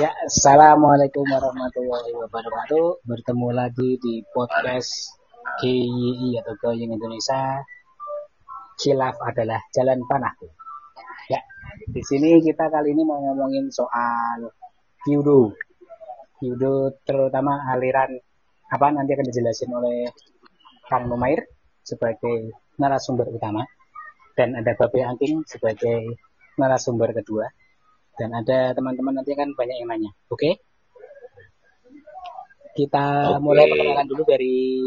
Ya, assalamualaikum warahmatullahi wabarakatuh. Bertemu lagi di podcast GYI atau Going Indonesia. Khilaf adalah jalan panahku. Ya, di sini kita kali ini mau ngomongin soal judo. Judo terutama aliran apa nanti akan dijelasin oleh Kang Numair sebagai narasumber utama dan ada Babe Angking sebagai narasumber kedua dan ada teman-teman nanti kan banyak yang nanya. Oke? Okay? Kita okay. mulai perkenalan dulu dari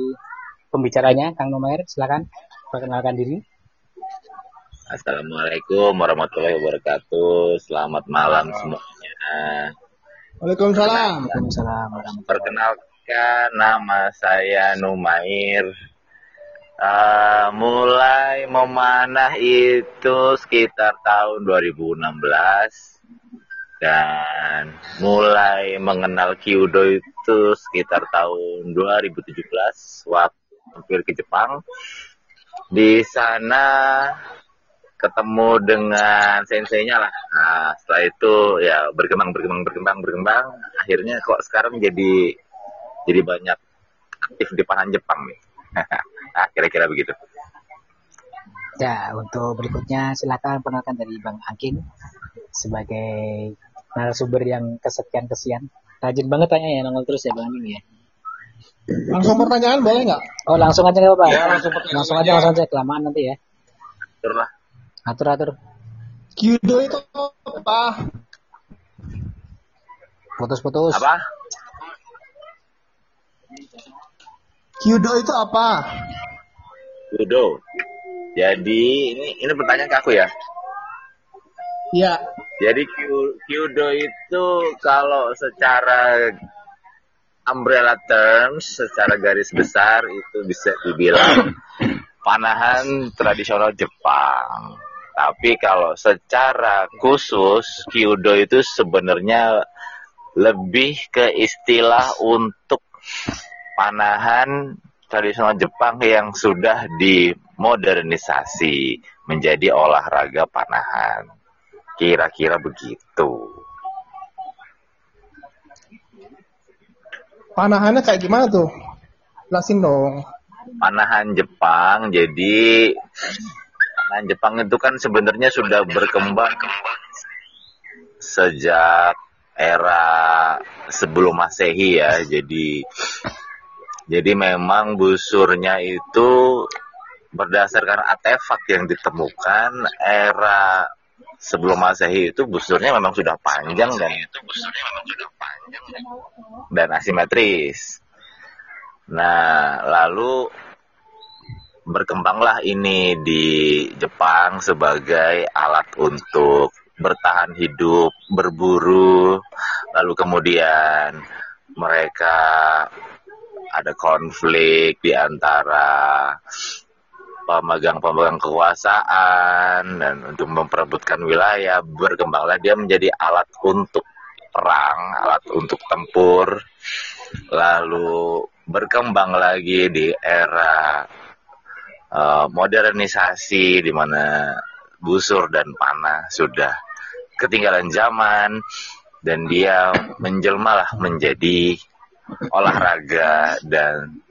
pembicaranya, Kang Nomer. Silakan perkenalkan diri. Assalamualaikum warahmatullahi wabarakatuh. Selamat malam semuanya. Waalaikumsalam. Waalaikumsalam Perkenalkan nama saya Numair. Uh, mulai memanah itu sekitar tahun 2016 dan mulai mengenal Kyudo itu sekitar tahun 2017 waktu hampir ke Jepang. Di sana ketemu dengan senseinya lah. Nah, setelah itu ya berkembang berkembang berkembang berkembang akhirnya kok sekarang jadi jadi banyak aktif di panahan Jepang nih. nah, kira-kira begitu. Ya, untuk berikutnya silakan perkenalkan dari Bang Angkin sebagai narasumber yang kesekian kesian. Rajin banget tanya ya nongol terus ya Bang Angkin ya. Langsung pertanyaan boleh nggak? Oh langsung aja nggak Pak? Ya, langsung, langsung aja langsung aja kelamaan nanti ya. Atur lah. Atur atur. Kyudo itu apa? Putus-putus. Apa? Kyudo itu apa? Kyudo. Jadi ini ini pertanyaan ke aku ya. Iya. Jadi Kyudo itu kalau secara umbrella terms, secara garis besar itu bisa dibilang panahan tradisional Jepang. Tapi kalau secara khusus Kyudo itu sebenarnya lebih ke istilah untuk panahan tradisional Jepang yang sudah dimodernisasi menjadi olahraga panahan. Kira-kira begitu. Panahannya kayak gimana tuh? Jelasin dong. Panahan Jepang, jadi panahan Jepang itu kan sebenarnya sudah berkembang sejak era sebelum Masehi ya. Jadi jadi memang busurnya itu berdasarkan artefak yang ditemukan era sebelum masehi itu busurnya memang sudah panjang dan itu busurnya memang sudah panjang dan asimetris. Nah, lalu berkembanglah ini di Jepang sebagai alat untuk bertahan hidup, berburu, lalu kemudian mereka ada konflik di antara pemegang-pemegang kekuasaan dan untuk memperebutkan wilayah berkembanglah dia menjadi alat untuk perang, alat untuk tempur. Lalu berkembang lagi di era uh, modernisasi di mana busur dan panah sudah ketinggalan zaman dan dia menjelmalah menjadi olahraga dan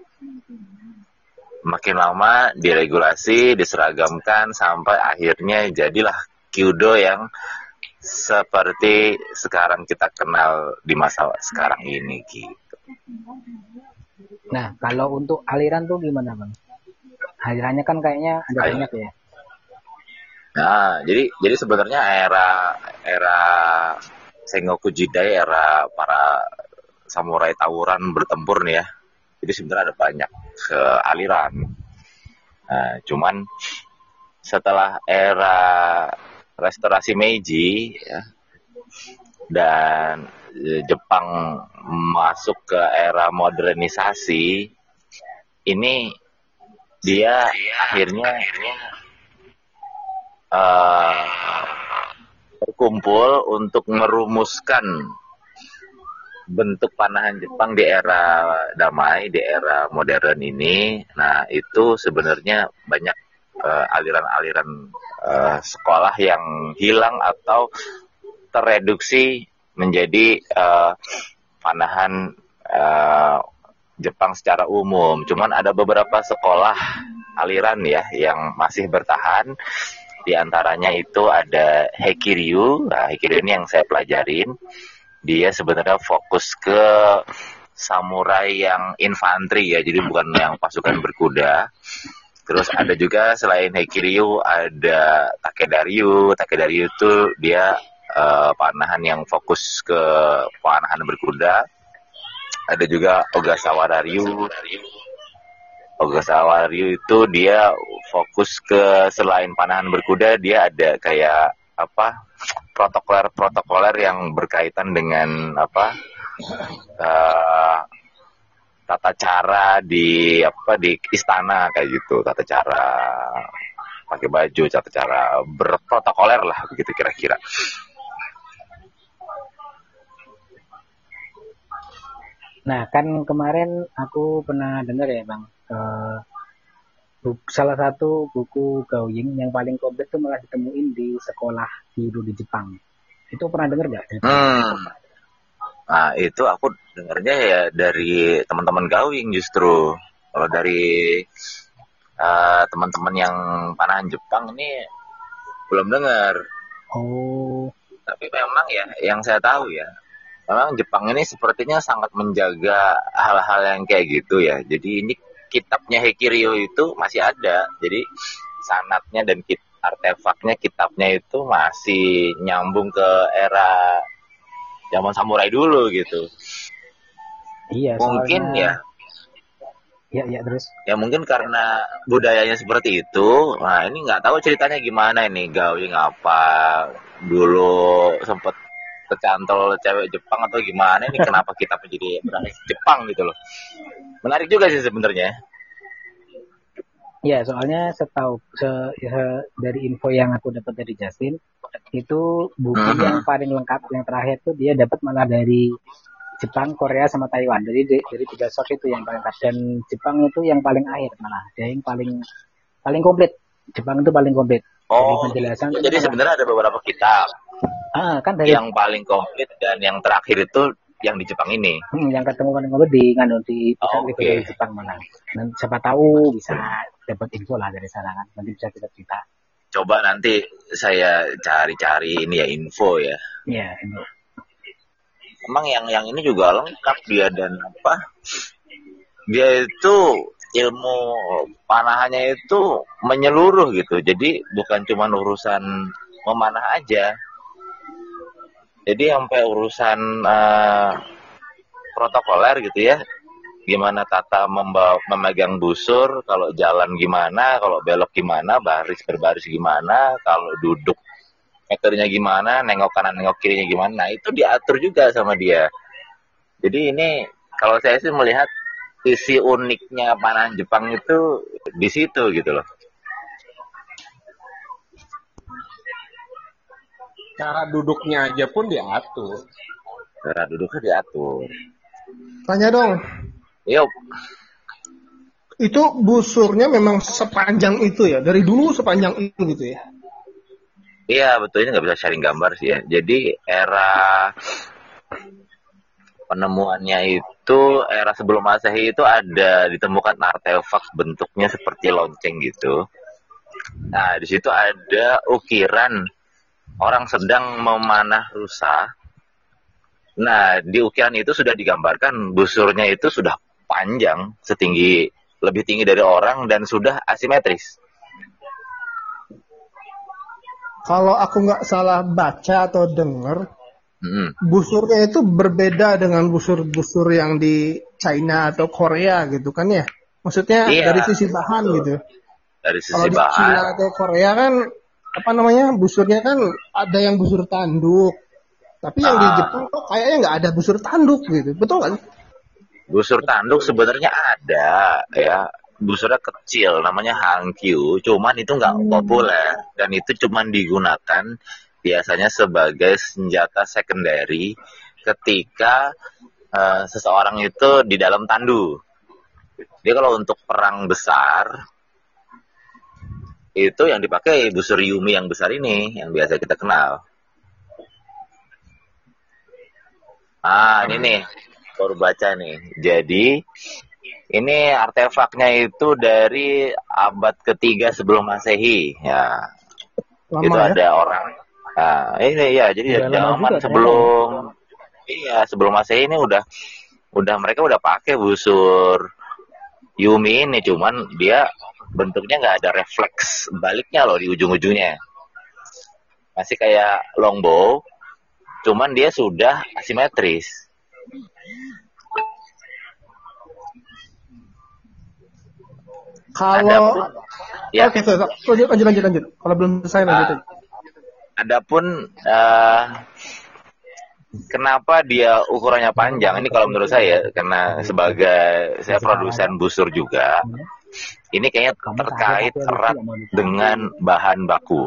makin lama diregulasi, diseragamkan sampai akhirnya jadilah Kyudo yang seperti sekarang kita kenal di masa sekarang ini gitu. Nah, kalau untuk aliran tuh gimana, Bang? Alirannya kan kayaknya ada banyak ya. Nah, jadi jadi sebenarnya era era Sengoku Jidai era para samurai tawuran bertempur nih ya jadi sebenarnya ada banyak ke aliran. Nah, cuman setelah era restorasi Meiji ya, dan Jepang masuk ke era modernisasi, ini dia akhirnya uh, berkumpul untuk merumuskan bentuk panahan Jepang di era damai, di era modern ini, nah itu sebenarnya banyak uh, aliran-aliran uh, sekolah yang hilang atau tereduksi menjadi uh, panahan uh, Jepang secara umum. Cuman ada beberapa sekolah aliran ya yang masih bertahan. Di antaranya itu ada Hekiryu. Nah, Hekiryu ini yang saya pelajarin. Dia sebenarnya fokus ke samurai yang infanteri ya, jadi bukan yang pasukan berkuda. Terus ada juga selain Hekiryu ada Takedaryu. Takedaryu itu dia uh, panahan yang fokus ke panahan berkuda ada juga Ogasawa Ryu Ogasawa Ryu itu dia fokus ke selain panahan berkuda dia ada kayak apa protokoler protokoler yang berkaitan dengan apa uh, tata cara di apa di istana kayak gitu. Tata cara pakai baju tata cara berprotokoler lah begitu kira-kira. Nah, kan kemarin aku pernah dengar ya, Bang, uh, salah satu buku Gaoying yang paling komplit itu malah ditemuin di sekolah guru di Jepang. Itu pernah dengar nggak? Hmm. Nah, itu aku dengarnya ya dari teman-teman Gaoying justru. Kalau dari uh, teman-teman yang panahan Jepang ini belum dengar. Oh. Tapi memang ya, yang saya tahu ya, memang Jepang ini sepertinya sangat menjaga hal-hal yang kayak gitu ya. Jadi ini kitabnya Hekiryo itu masih ada. Jadi sanatnya dan kit artefaknya kitabnya itu masih nyambung ke era zaman samurai dulu gitu. Iya, mungkin soalnya... ya. Ya, ya terus. Ya mungkin karena budayanya seperti itu. Nah ini nggak tahu ceritanya gimana ini Gawi ngapa dulu sempet kecantol cewek Jepang atau gimana ini kenapa kita menjadi berani Jepang gitu loh menarik juga sih sebenarnya ya soalnya setahu se, se, dari info yang aku dapat dari Justin itu buku uh hmm. -huh. yang paling lengkap yang terakhir tuh dia dapat malah dari Jepang, Korea sama Taiwan. Jadi dari tiga source itu yang paling lengkap dan Jepang itu yang paling akhir malah. Dia yang paling paling komplit. Jepang itu paling komplit. Oh, jadi penjelasan. Jadi sebenarnya ada beberapa kitab Ah, kan dari yang paling komplit dan yang terakhir itu yang di Jepang ini. Hmm, yang ketemu paling komplit di nganu di oh, okay. di Jepang mana. Dan siapa tahu bisa dapat info lah dari sana kan. Nanti bisa kita cerita. Coba nanti saya cari-cari ini ya info ya. Iya, info. Emang yang yang ini juga lengkap dia dan apa? Dia itu ilmu panahannya itu menyeluruh gitu. Jadi bukan cuma urusan memanah aja, jadi sampai urusan uh, protokoler gitu ya. Gimana tata membawa, memegang busur kalau jalan gimana kalau belok gimana baris berbaris gimana kalau duduk meternya gimana nengok kanan nengok kirinya gimana. Nah, itu diatur juga sama dia. Jadi ini kalau saya sih melihat sisi uniknya panahan Jepang itu di situ gitu loh cara duduknya aja pun diatur. Cara duduknya diatur. Tanya dong. Yuk. Itu busurnya memang sepanjang itu ya? Dari dulu sepanjang itu gitu ya? Iya betul ini nggak bisa sharing gambar sih ya. Jadi era penemuannya itu era sebelum masehi itu ada ditemukan artefak bentuknya seperti lonceng gitu. Nah di situ ada ukiran orang sedang memanah rusa. Nah, di ukiran itu sudah digambarkan busurnya itu sudah panjang, setinggi lebih tinggi dari orang dan sudah asimetris. Kalau aku nggak salah baca atau dengar, hmm. busurnya itu berbeda dengan busur-busur yang di China atau Korea gitu kan ya? Maksudnya iya, dari sisi bahan gitu. Dari sisi Kalau bahan. di China atau Korea kan apa namanya busurnya kan ada yang busur tanduk. Tapi yang di ah. Jepang kok kayaknya nggak ada busur tanduk gitu. Betul nggak busur tanduk sebenarnya ada ya. Busurnya kecil namanya hangkyu cuman itu nggak hmm. populer. Dan itu cuman digunakan biasanya sebagai senjata secondary ketika uh, seseorang itu di dalam tandu. Dia kalau untuk perang besar itu yang dipakai busur Yumi yang besar ini yang biasa kita kenal. Ah, ini nih. Baru baca nih. Jadi ini artefaknya itu dari abad ketiga sebelum Masehi. Ya. Lama itu ya? ada orang. Nah, ini ya, jadi zaman sebelum iya, sebelum Masehi ini udah udah mereka udah pakai busur Yumi ini cuman dia bentuknya nggak ada refleks baliknya loh di ujung-ujungnya. Masih kayak longbow, cuman dia sudah asimetris. Kalau ya. Oke, okay, lanjut lanjut lanjut lanjut. Kalau belum selesai lanjut. Uh, adapun uh, kenapa dia ukurannya panjang? Ini kalau menurut saya karena sebagai saya produsen busur juga. Ini kayaknya terkait erat dengan bahan baku.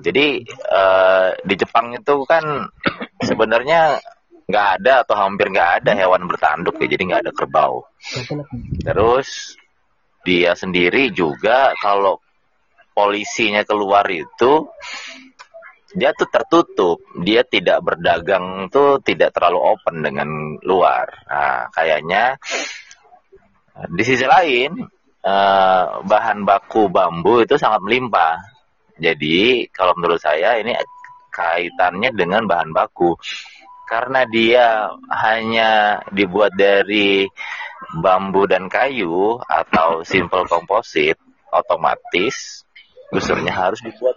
Jadi uh, di Jepang itu kan sebenarnya nggak ada atau hampir nggak ada hewan bertanduk ya, jadi nggak ada kerbau. Terus dia sendiri juga kalau polisinya keluar itu dia tuh tertutup, dia tidak berdagang tuh tidak terlalu open dengan luar. Nah, kayaknya di sisi lain eh, bahan baku bambu itu sangat melimpah. Jadi kalau menurut saya ini kaitannya dengan bahan baku karena dia hanya dibuat dari bambu dan kayu atau simple komposit, otomatis busurnya harus dibuat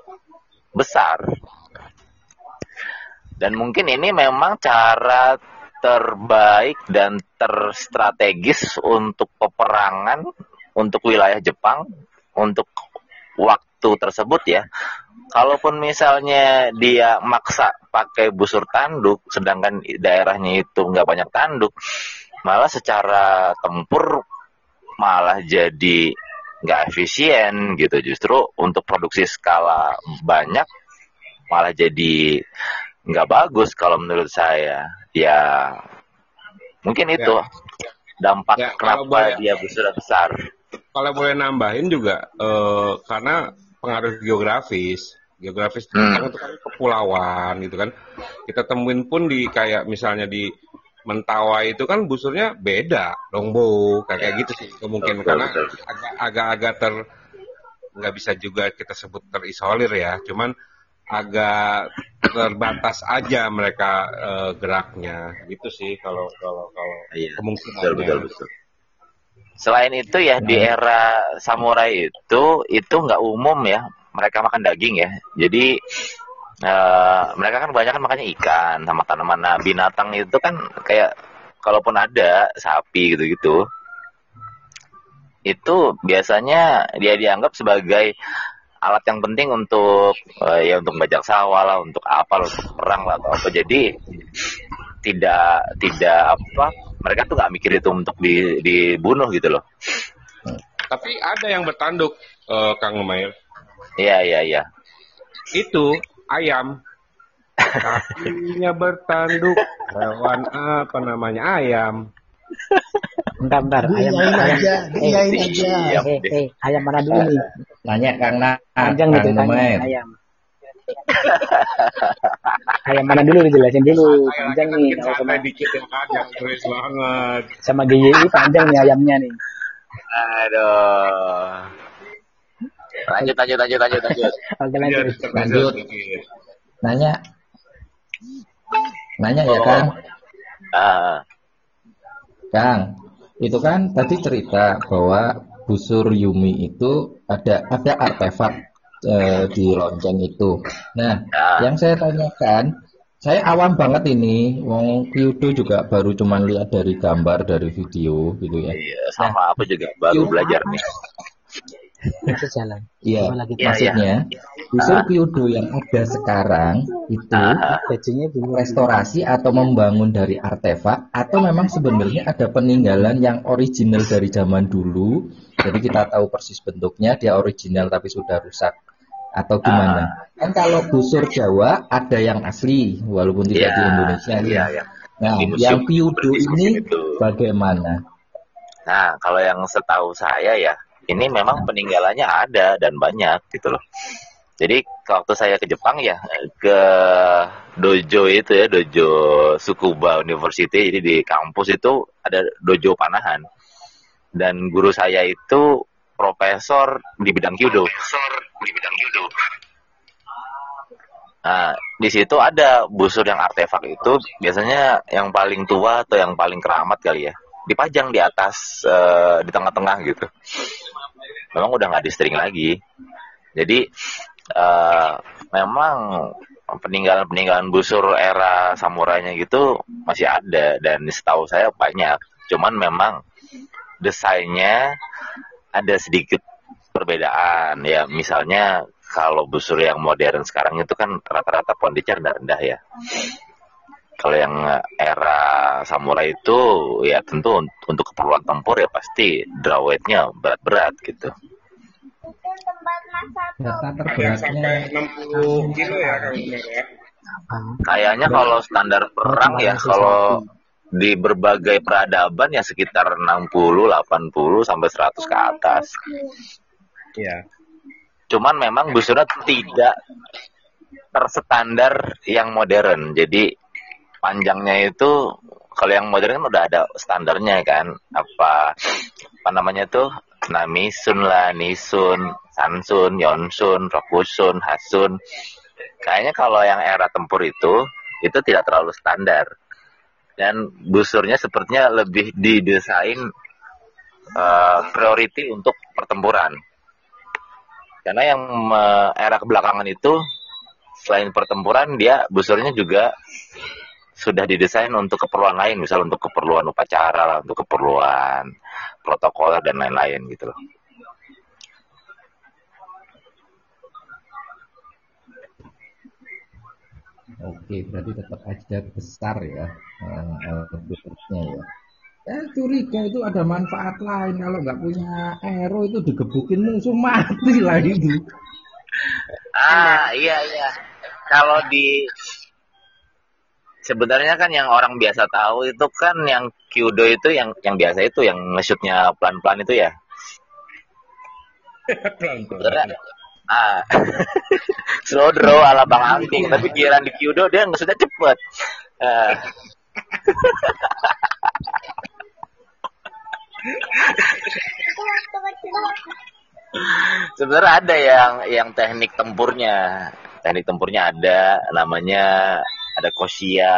besar. Dan mungkin ini memang cara terbaik dan terstrategis untuk peperangan untuk wilayah Jepang untuk waktu tersebut ya kalaupun misalnya dia maksa pakai busur tanduk, sedangkan daerahnya itu nggak banyak tanduk, malah secara tempur malah jadi nggak efisien gitu. Justru untuk produksi skala banyak malah jadi nggak bagus kalau menurut saya. Ya mungkin itu ya. dampak ya, kenapa boleh, dia busur besar. Kalau boleh nambahin juga, uh, karena pengaruh geografis. Geografis hmm. itu kan kepulauan gitu kan. Kita temuin pun di kayak misalnya di Mentawai itu kan busurnya beda longbow kayak, kayak gitu sih. Kemungkinan betul, karena agak-agak ter nggak bisa juga kita sebut terisolir ya. Cuman agak terbatas aja mereka uh, geraknya. Gitu sih kalau kalau kalau iya, kemungkinan betul, betul, betul. Selain itu ya nah. di era samurai itu itu nggak umum ya mereka makan daging ya. Jadi uh, mereka kan banyak kan makannya ikan sama tanaman. Nah, binatang itu kan kayak kalaupun ada sapi gitu-gitu, itu biasanya dia dianggap sebagai alat yang penting untuk uh, ya untuk bajak sawah lah, untuk apa loh, untuk perang lah atau apa. Jadi tidak tidak apa mereka tuh nggak mikir itu untuk di, dibunuh gitu loh. Tapi ada yang bertanduk, uh, Kang Mail. Iya iya iya. Itu ayam. Kakinya bertanduk. Hewan apa namanya ayam? Bentar, bentar. Ayam, ayam, aja. Ayam eh, aja. Eh, eh, ayam mana dulu nih? Nanya Kang Na. Panjang gitu tanya ayam. Ayam mana dulu dijelasin dulu. Panjang nih. Sama dikit yang panjang, keren banget. Sama GYI panjang nih ayamnya nih. Aduh. Lanjut, lanjut, lanjut, lanjut, lanjut. Oke, lanjut. Lanjut. Nanya. Nanya ya, Kang. Ah. Kang, itu kan tadi cerita bahwa busur Yumi itu ada ada artefak eh, di lonceng itu. Nah, ah. yang saya tanyakan, saya awam banget ini, Wong Kyudo juga baru cuman lihat dari gambar dari video gitu ya. Iya, sama nah, aku juga baru belajar nih itu jalan. Iya, ya, maksudnya ya. busur Kyudo yang ada sekarang itu bajunya restorasi atau membangun dari artefak atau memang sebenarnya ada peninggalan yang original dari zaman dulu. Jadi kita tahu persis bentuknya dia original tapi sudah rusak atau gimana? Kan kalau busur Jawa ada yang asli walaupun tidak ya, di Indonesia. Ya, ya. Nah, yang Kyudo ini bagaimana? Nah, kalau yang setahu saya ya ini memang peninggalannya ada dan banyak gitu loh. Jadi waktu saya ke Jepang ya ke dojo itu ya dojo Sukuba University jadi di kampus itu ada dojo panahan dan guru saya itu profesor di bidang kyudo. Profesor di bidang kyudo. Nah, di situ ada busur yang artefak itu biasanya yang paling tua atau yang paling keramat kali ya. Dipajang di atas uh, di tengah-tengah gitu. Memang udah nggak di string lagi. Jadi uh, memang peninggalan-peninggalan busur era samurainya gitu masih ada dan setahu saya banyak. Cuman memang desainnya ada sedikit perbedaan ya. Misalnya kalau busur yang modern sekarang itu kan rata-rata pondisnya rendah-rendah ya. Kalau yang era samurai itu ya tentu untuk keperluan tempur ya pasti drawetnya berat-berat gitu data terberatnya 60 kilo ya kalau ya kayaknya kalau standar perang ya kalau di berbagai peradaban ya sekitar 60, 80 sampai 100 ke atas. Iya. Cuman memang busurnya tidak terstandar yang modern. Jadi panjangnya itu kalau yang modern kan udah ada standarnya kan. Apa apa namanya tuh? Namisun lah, Nisun, Sansun, Yonsun, Rokusun, Hasun. Kayaknya kalau yang era tempur itu, itu tidak terlalu standar. Dan busurnya sepertinya lebih didesain uh, priority untuk pertempuran. Karena yang uh, era kebelakangan itu, selain pertempuran, dia busurnya juga sudah didesain untuk keperluan lain, misal untuk keperluan upacara, untuk keperluan protokol dan lain-lain gitu loh. Oke, berarti tetap aja besar ya uh, ya. Eh curiga itu ada manfaat lain kalau nggak punya aero itu digebukin musuh mati lah itu. Ah iya iya. Kalau di sebenarnya kan yang orang biasa tahu itu kan yang kyudo itu yang yang biasa itu yang nge pelan-pelan itu ya. pelan-pelan ah slow draw ala bang Angking tapi giliran di Kyudo dia sudah cepet uh. Sebenarnya ada yang yang teknik tempurnya. Teknik tempurnya ada namanya ada kosia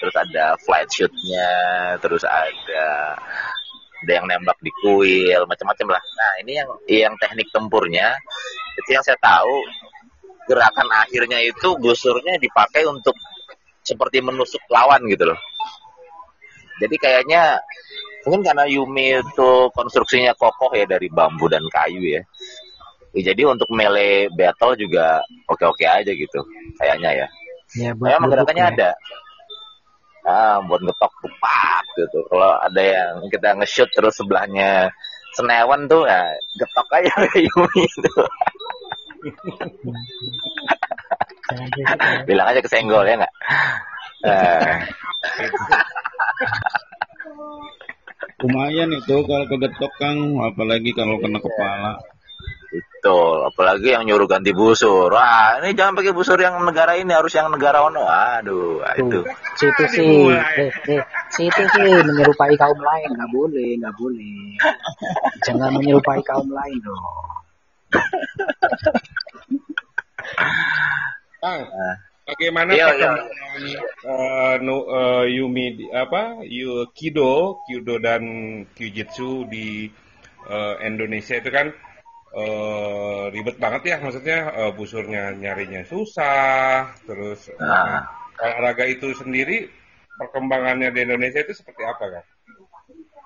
terus ada flight shootnya terus ada ada yang nembak di kuil macam-macam lah. Nah ini yang yang teknik tempurnya itu yang saya tahu gerakan akhirnya itu busurnya dipakai untuk seperti menusuk lawan gitu loh. Jadi kayaknya mungkin karena Yumi itu konstruksinya kokoh ya dari bambu dan kayu ya, ya jadi untuk melee battle juga oke-oke aja gitu kayaknya ya. Ya buat gerakannya ya. ada. Ah buat ngetok tupak gitu. Kalau ada yang kita nge-shoot terus sebelahnya senewan tuh ya getok aja kayak Yumi itu. Bilang aja kesenggol ya nggak? Eh. lumayan itu kalau kegetok kang apalagi kalau kena kepala Betul, apalagi yang nyuruh ganti busur. Wah, ini jangan pakai busur yang negara ini, harus yang negara ono. Aduh, itu. Situ sih, eh, eh, situ sih menyerupai kaum lain, nggak boleh, nggak boleh. Jangan menyerupai kaum lain dong. Ah, bagaimana iya, iya. Uh, no, uh, Yumi apa Yu, Kido, Kyudo dan Kyujitsu di uh, Indonesia itu kan uh, ribet banget ya maksudnya uh, busurnya nyarinya susah terus nah. olahraga itu sendiri perkembangannya di Indonesia itu seperti apa kan?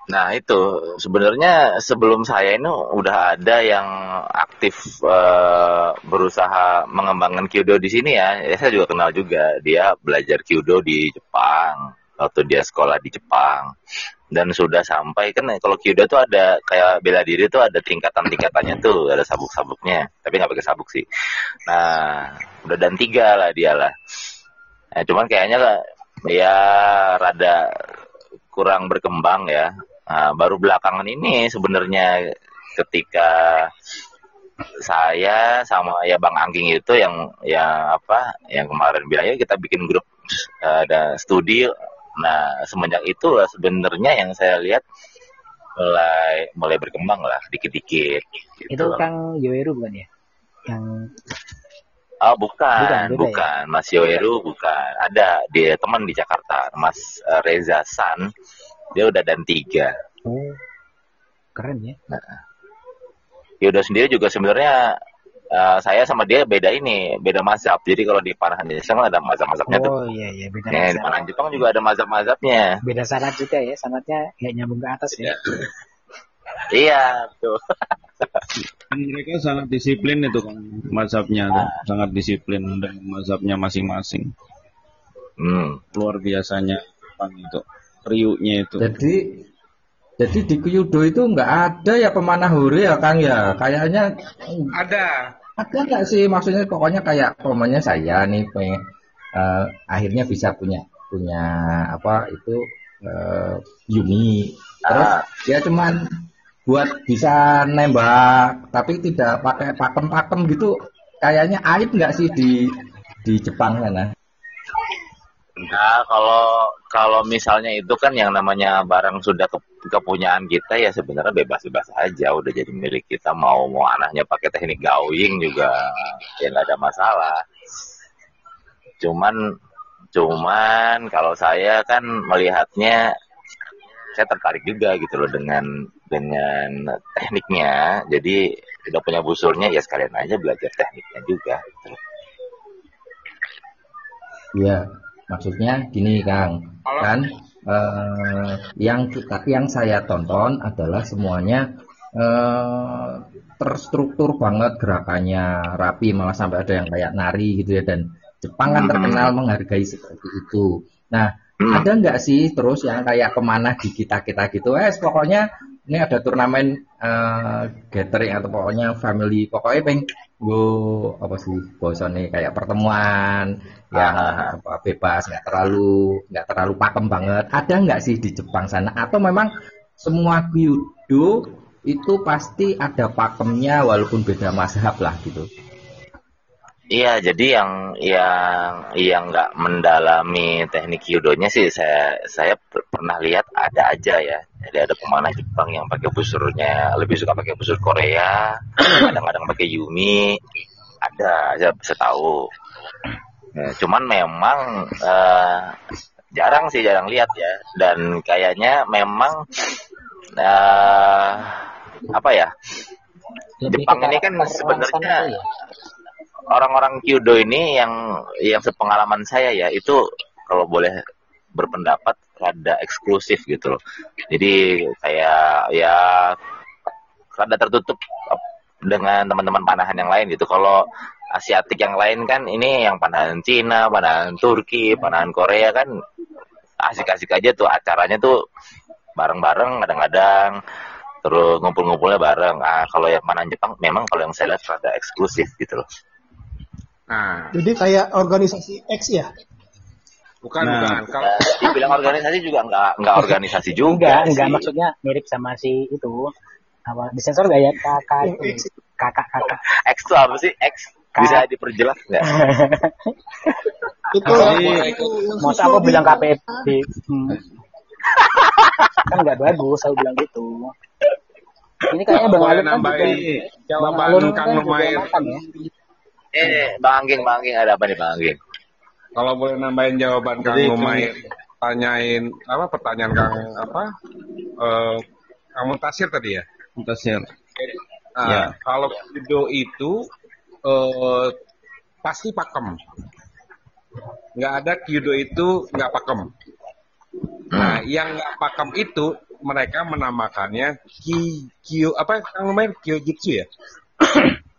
Nah itu. Sebenarnya sebelum saya ini udah ada yang aktif uh, berusaha mengembangkan kyudo di sini ya. ya. Saya juga kenal juga. Dia belajar kyudo di Jepang. Waktu dia sekolah di Jepang. Dan sudah sampai kan kalau Kyudo tuh ada kayak bela diri tuh ada tingkatan-tingkatannya tuh ada sabuk-sabuknya. Tapi nggak pakai sabuk sih. Nah udah dan tiga lah dia lah. Nah, cuman kayaknya ya rada kurang berkembang ya nah, baru belakangan ini sebenarnya ketika saya sama ya Bang Angking itu yang yang apa yang kemarin bilangnya kita bikin grup ada studi nah semenjak itu sebenarnya yang saya lihat mulai mulai berkembang lah dikit-dikit gitu. itu Kang Yoeru bukan ya yang Oh bukan, bukan, ya? bukan. Ya? Mas Yoeru bukan. Ada dia teman di Jakarta, Mas eh, Reza San. Dia udah dan tiga. Oh, keren ya. Nah, Yoda sendiri juga sebenarnya uh, saya sama dia beda ini, beda mazhab. Jadi kalau di Panahan Jepang ada mazhab-mazhabnya oh, tuh. Oh iya iya beda ya, Di Panahan Jepang juga ada mazhab-mazhabnya. Beda sanat juga ya, sanatnya kayak nyambung ke atas ya. iya, tuh. mereka sangat disiplin itu kan mazhabnya tuh. sangat disiplin dan mazhabnya masing-masing. Hmm. Luar biasanya Jepang itu, riuknya itu. Jadi jadi di Kyudo itu nggak ada ya pemanah huri ya Kang ya. Kayaknya ada. Ada nggak sih maksudnya pokoknya kayak pokoknya saya nih pengen uh, akhirnya bisa punya punya apa itu uh, Yumi. Terus ah. ya cuman buat bisa nembak tapi tidak pakai pakem-pakem gitu kayaknya aib nggak sih di di Jepang sana? Nah, kalau kalau misalnya itu kan yang namanya barang sudah ke, kepunyaan kita ya sebenarnya bebas-bebas aja udah jadi milik kita mau mau anaknya pakai teknik gawing juga ya nggak ada masalah. Cuman cuman kalau saya kan melihatnya saya tertarik juga gitu loh dengan dengan tekniknya. Jadi udah punya busurnya ya sekalian aja belajar tekniknya juga. Gitu. Maksudnya gini Kang, kan eh, yang kita yang saya tonton adalah semuanya eh, terstruktur banget gerakannya, rapi malah sampai ada yang kayak nari gitu ya dan Jepang kan terkenal menghargai seperti itu. Nah, hmm. ada nggak sih terus yang kayak ke mana di kita kita gitu? Eh, pokoknya ini ada turnamen uh, gathering atau pokoknya family, pokoknya peng gue apa sih nih kayak pertemuan yang ah. apa, bebas nggak terlalu nggak terlalu pakem banget. Ada nggak sih di Jepang sana? Atau memang semua kyudo itu pasti ada pakemnya walaupun beda mazhab lah gitu Iya, jadi yang yang yang nggak mendalami teknik judonya sih saya saya pernah lihat ada aja ya. Jadi ada pemanah Jepang yang pakai busurnya lebih suka pakai busur Korea, kadang-kadang pakai Yumi, ada aja saya tahu. Nah, cuman memang uh, jarang sih jarang lihat ya dan kayaknya memang uh, apa ya? Jepang ini kan sebenarnya orang-orang Kyudo ini yang yang sepengalaman saya ya itu kalau boleh berpendapat rada eksklusif gitu loh. Jadi kayak ya rada tertutup dengan teman-teman panahan yang lain gitu. Kalau Asiatik yang lain kan ini yang panahan Cina, panahan Turki, panahan Korea kan asik-asik aja tuh acaranya tuh bareng-bareng kadang-kadang terus ngumpul-ngumpulnya bareng. Ah kalau yang panahan Jepang memang kalau yang saya lihat rada eksklusif gitu loh. Nah. Jadi kayak organisasi X ya? Bukan, nah, bukan. Kalau dibilang organisasi juga enggak enggak organisasi juga. Enggak, enggak maksudnya mirip sama si itu. Apa disensor gak ya kakak itu? Kakak kakak. X itu apa sih? X bisa diperjelas enggak? itu itu masa aku bilang KPP hmm. kan nggak bagus saya bilang gitu ini kayaknya bang Alun kan juga bang Alun Kang lumayan ya Eh, Bang Angging, Bang Angging ada apa nih Bang Angging? Kalau boleh nambahin jawaban Kang lumayan tanyain apa pertanyaan Kang apa? Eh, Kang Muntasir tadi ya? Muntasir. Nah, ya. kalau judo itu eh, pasti pakem. Nggak ada judo itu nggak pakem. Nah, hmm. yang nggak pakem itu mereka menamakannya ki kyo apa Kang lumayan kyojutsu ya?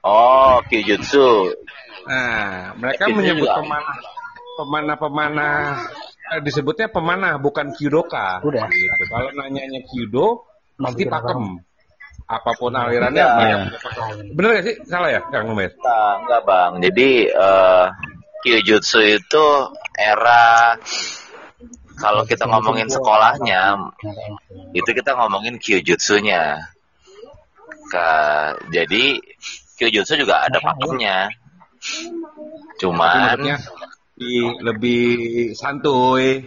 Oh, Kyujutsu. Nah, mereka menyebut pemanah pemanah-pemanah eh, disebutnya pemanah bukan kyudoka. Udah. Gitu. Kalau nanyanya kyudo pasti pakem. Apa pun alirannya ya. banyak. Bener gak sih? Salah ya, Kang Numet? Nah, enggak, Bang. Jadi uh, Kyujutsu itu era kalau kita ngomongin sekolahnya itu kita ngomongin Kyujutsunya mereka. Jadi Kyujutsu juga ada pakemnya. Cuman lebih, lebih santuy.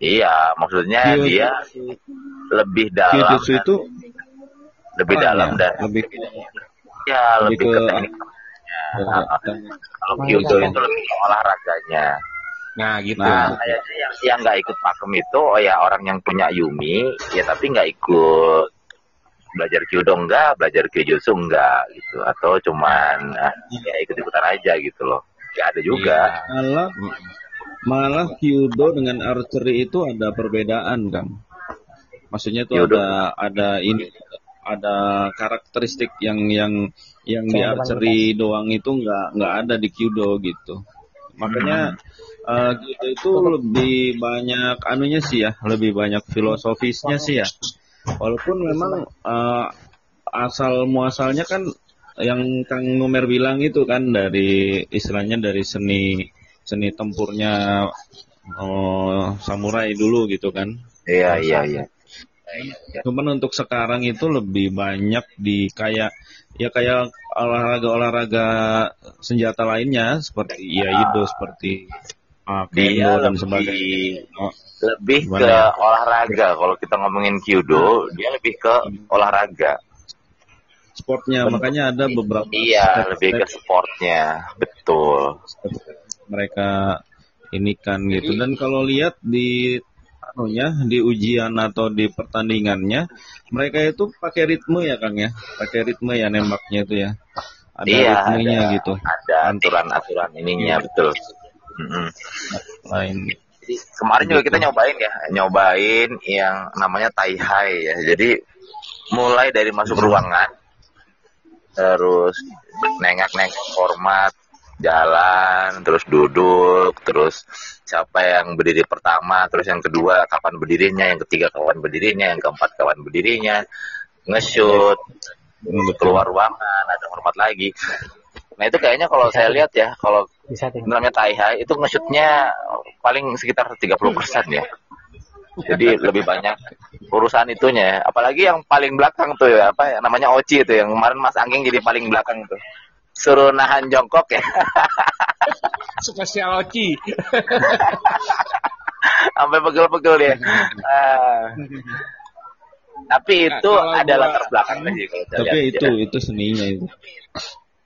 Iya, maksudnya Kyujutsu. dia lebih dalam. Kyujutsu itu lebih dalam dan lebih ya lebih, ke, ke Nah, kalau Kyudo itu lebih ke olahraganya. Nah gitu. Nah kayaknya yang yang nggak ikut pakem itu oh ya orang yang punya Yumi ya tapi nggak ikut belajar Kyudo enggak, belajar Kyujutsu enggak gitu atau cuman nah, ya ikut ikutan aja gitu loh. Ya ada juga. Iya. Malah malah Kyudo dengan archery itu ada perbedaan kan. Maksudnya itu ada ada ini ada karakteristik yang yang yang di archery doang itu nggak nggak ada di kyudo gitu makanya hmm. uh, kyudo itu lebih banyak anunya sih ya lebih banyak filosofisnya sih ya walaupun memang uh, asal muasalnya kan yang Kang Numer bilang itu kan dari istilahnya dari seni seni tempurnya uh, samurai dulu gitu kan. Iya iya iya. Cuman untuk sekarang itu lebih banyak di kayak ya kayak olahraga-olahraga senjata lainnya seperti ya itu seperti uh, kendo dan sebagainya. Oh, lebih ke ya? olahraga kalau kita ngomongin kyudo dia lebih ke olahraga. Sportnya betul. makanya ada beberapa. Iya step, lebih ke sportnya betul. Mereka ini kan gitu dan kalau lihat di anunya di ujian atau di pertandingannya mereka itu pakai ritme ya Kang ya pakai ritme ya nembaknya itu ya ada iya, ritmenya ada, gitu ada aturan-aturan ininya iya. betul mm-hmm. lain. Jadi kemarin juga kita nyobain ya nyobain yang namanya tai hai ya. Jadi mulai dari masuk ruangan terus nengak-nengak format jalan terus duduk terus siapa yang berdiri pertama terus yang kedua kapan berdirinya yang ketiga kapan berdirinya yang keempat kapan berdirinya nge-shoot keluar ruangan ada hormat lagi nah itu kayaknya kalau saya lihat ya kalau namanya Taiha itu nge-shootnya paling sekitar 30% ya jadi lebih banyak urusan itunya apalagi yang paling belakang tuh ya apa ya, namanya Oci itu yang kemarin Mas Angging jadi paling belakang tuh suruh nahan jongkok ya. Spesial Oci. Sampai pegel-pegel dia. Uh, tapi nah, itu nah, ada latar belakangnya kalau Tapi lihat, itu ya. itu seninya itu.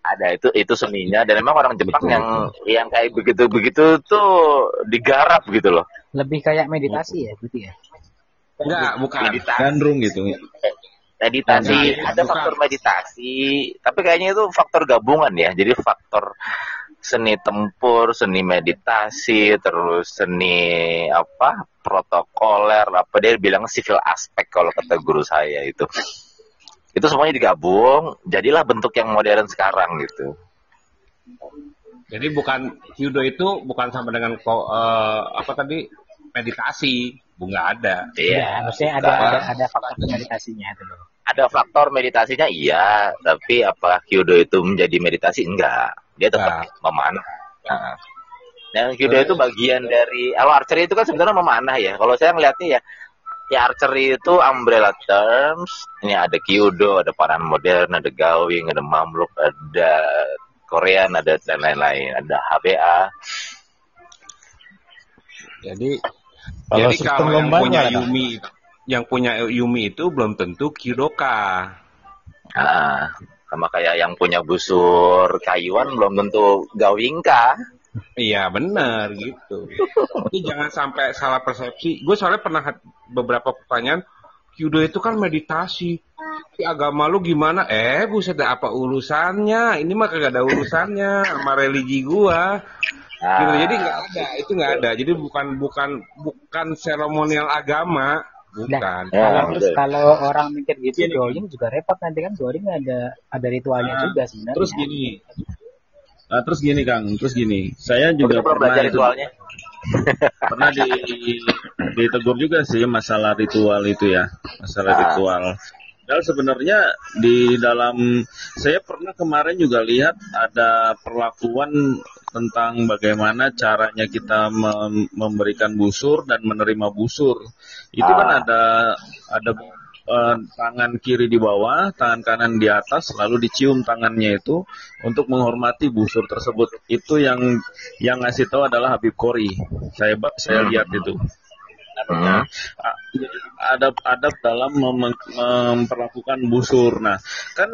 Ada itu itu seninya dan memang orang Jepang betul, yang betul. yang kayak begitu-begitu tuh digarap gitu loh. Lebih kayak meditasi ya gitu ya. Enggak, bukan. Meditasi. Gandrung gitu meditasi nah, ada bukan. faktor meditasi tapi kayaknya itu faktor gabungan ya jadi faktor seni tempur seni meditasi terus seni apa protokoler apa dia bilang civil aspek kalau kata guru saya itu itu semuanya digabung jadilah bentuk yang modern sekarang gitu jadi bukan judo itu bukan sama dengan uh, apa tadi meditasi bunga ada. Iya, ya, maksudnya ada, ada ada faktor meditasinya itu loh. Ada faktor meditasinya iya, tapi apakah kyudo itu menjadi meditasi enggak? Dia tetap nah. memanah. Nah. Dan kyudo itu bagian dari kalau archery itu kan sebenarnya memanah ya. Kalau saya ngeliatnya ya ya archery itu umbrella terms. Ini ada kyudo, ada paran modern, ada gawing, ada mamluk, ada Korean, ada dan lain-lain, ada HBA. Jadi kalau Jadi kalau yang punya ada. Yumi, yang punya Yumi itu belum tentu Kidoka. Ah, sama kayak yang punya busur kayuan belum tentu Gawingka. Iya benar gitu. Jadi jangan sampai salah persepsi. Gue soalnya pernah beberapa pertanyaan, Kyudo itu kan meditasi. Di agama lu gimana? Eh, buset apa urusannya? Ini mah kagak ada urusannya sama religi gua. Nah. Gitu. Jadi nggak ada, itu nggak ada. Jadi bukan bukan bukan seremonial agama, bukan. Nah, kalau terus kalau orang mikir gitu, Gini. juga repot nanti kan Doling ada ada ritualnya nah, juga sebenarnya. Terus gini, nah, terus gini Kang, terus gini, saya juga pernah itu, ritualnya. pernah di ditegur juga sih masalah ritual itu ya, masalah nah. ritual. Dan sebenarnya di dalam saya pernah kemarin juga lihat ada perlakuan tentang bagaimana caranya kita mem memberikan busur dan menerima busur. Itu kan ah. kan ada ada uh, tangan kiri di bawah, tangan kanan di atas, lalu dicium tangannya itu untuk menghormati busur tersebut. Itu yang yang ngasih tahu adalah Habib Kori. Saya saya hmm. lihat itu hmm. adab-adab dalam mem memperlakukan busur. Nah, kan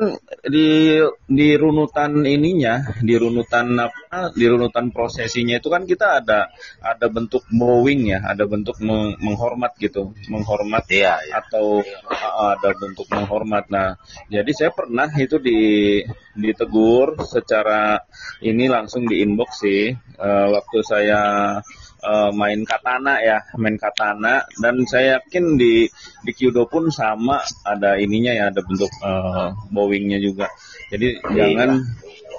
di di runutan ininya, di runutan apa, di runutan prosesinya itu kan kita ada ada bentuk bowing ya, ada bentuk meng menghormat gitu, menghormat iya, iya. atau uh, ada bentuk menghormat. Nah, jadi saya pernah itu di ditegur secara ini langsung di inbox sih uh, waktu saya uh, main katana ya, main katana dan saya yakin di di Kyudo pun sama ada ininya ya, ada bentuk uh, bowingnya juga. Jadi iya. jangan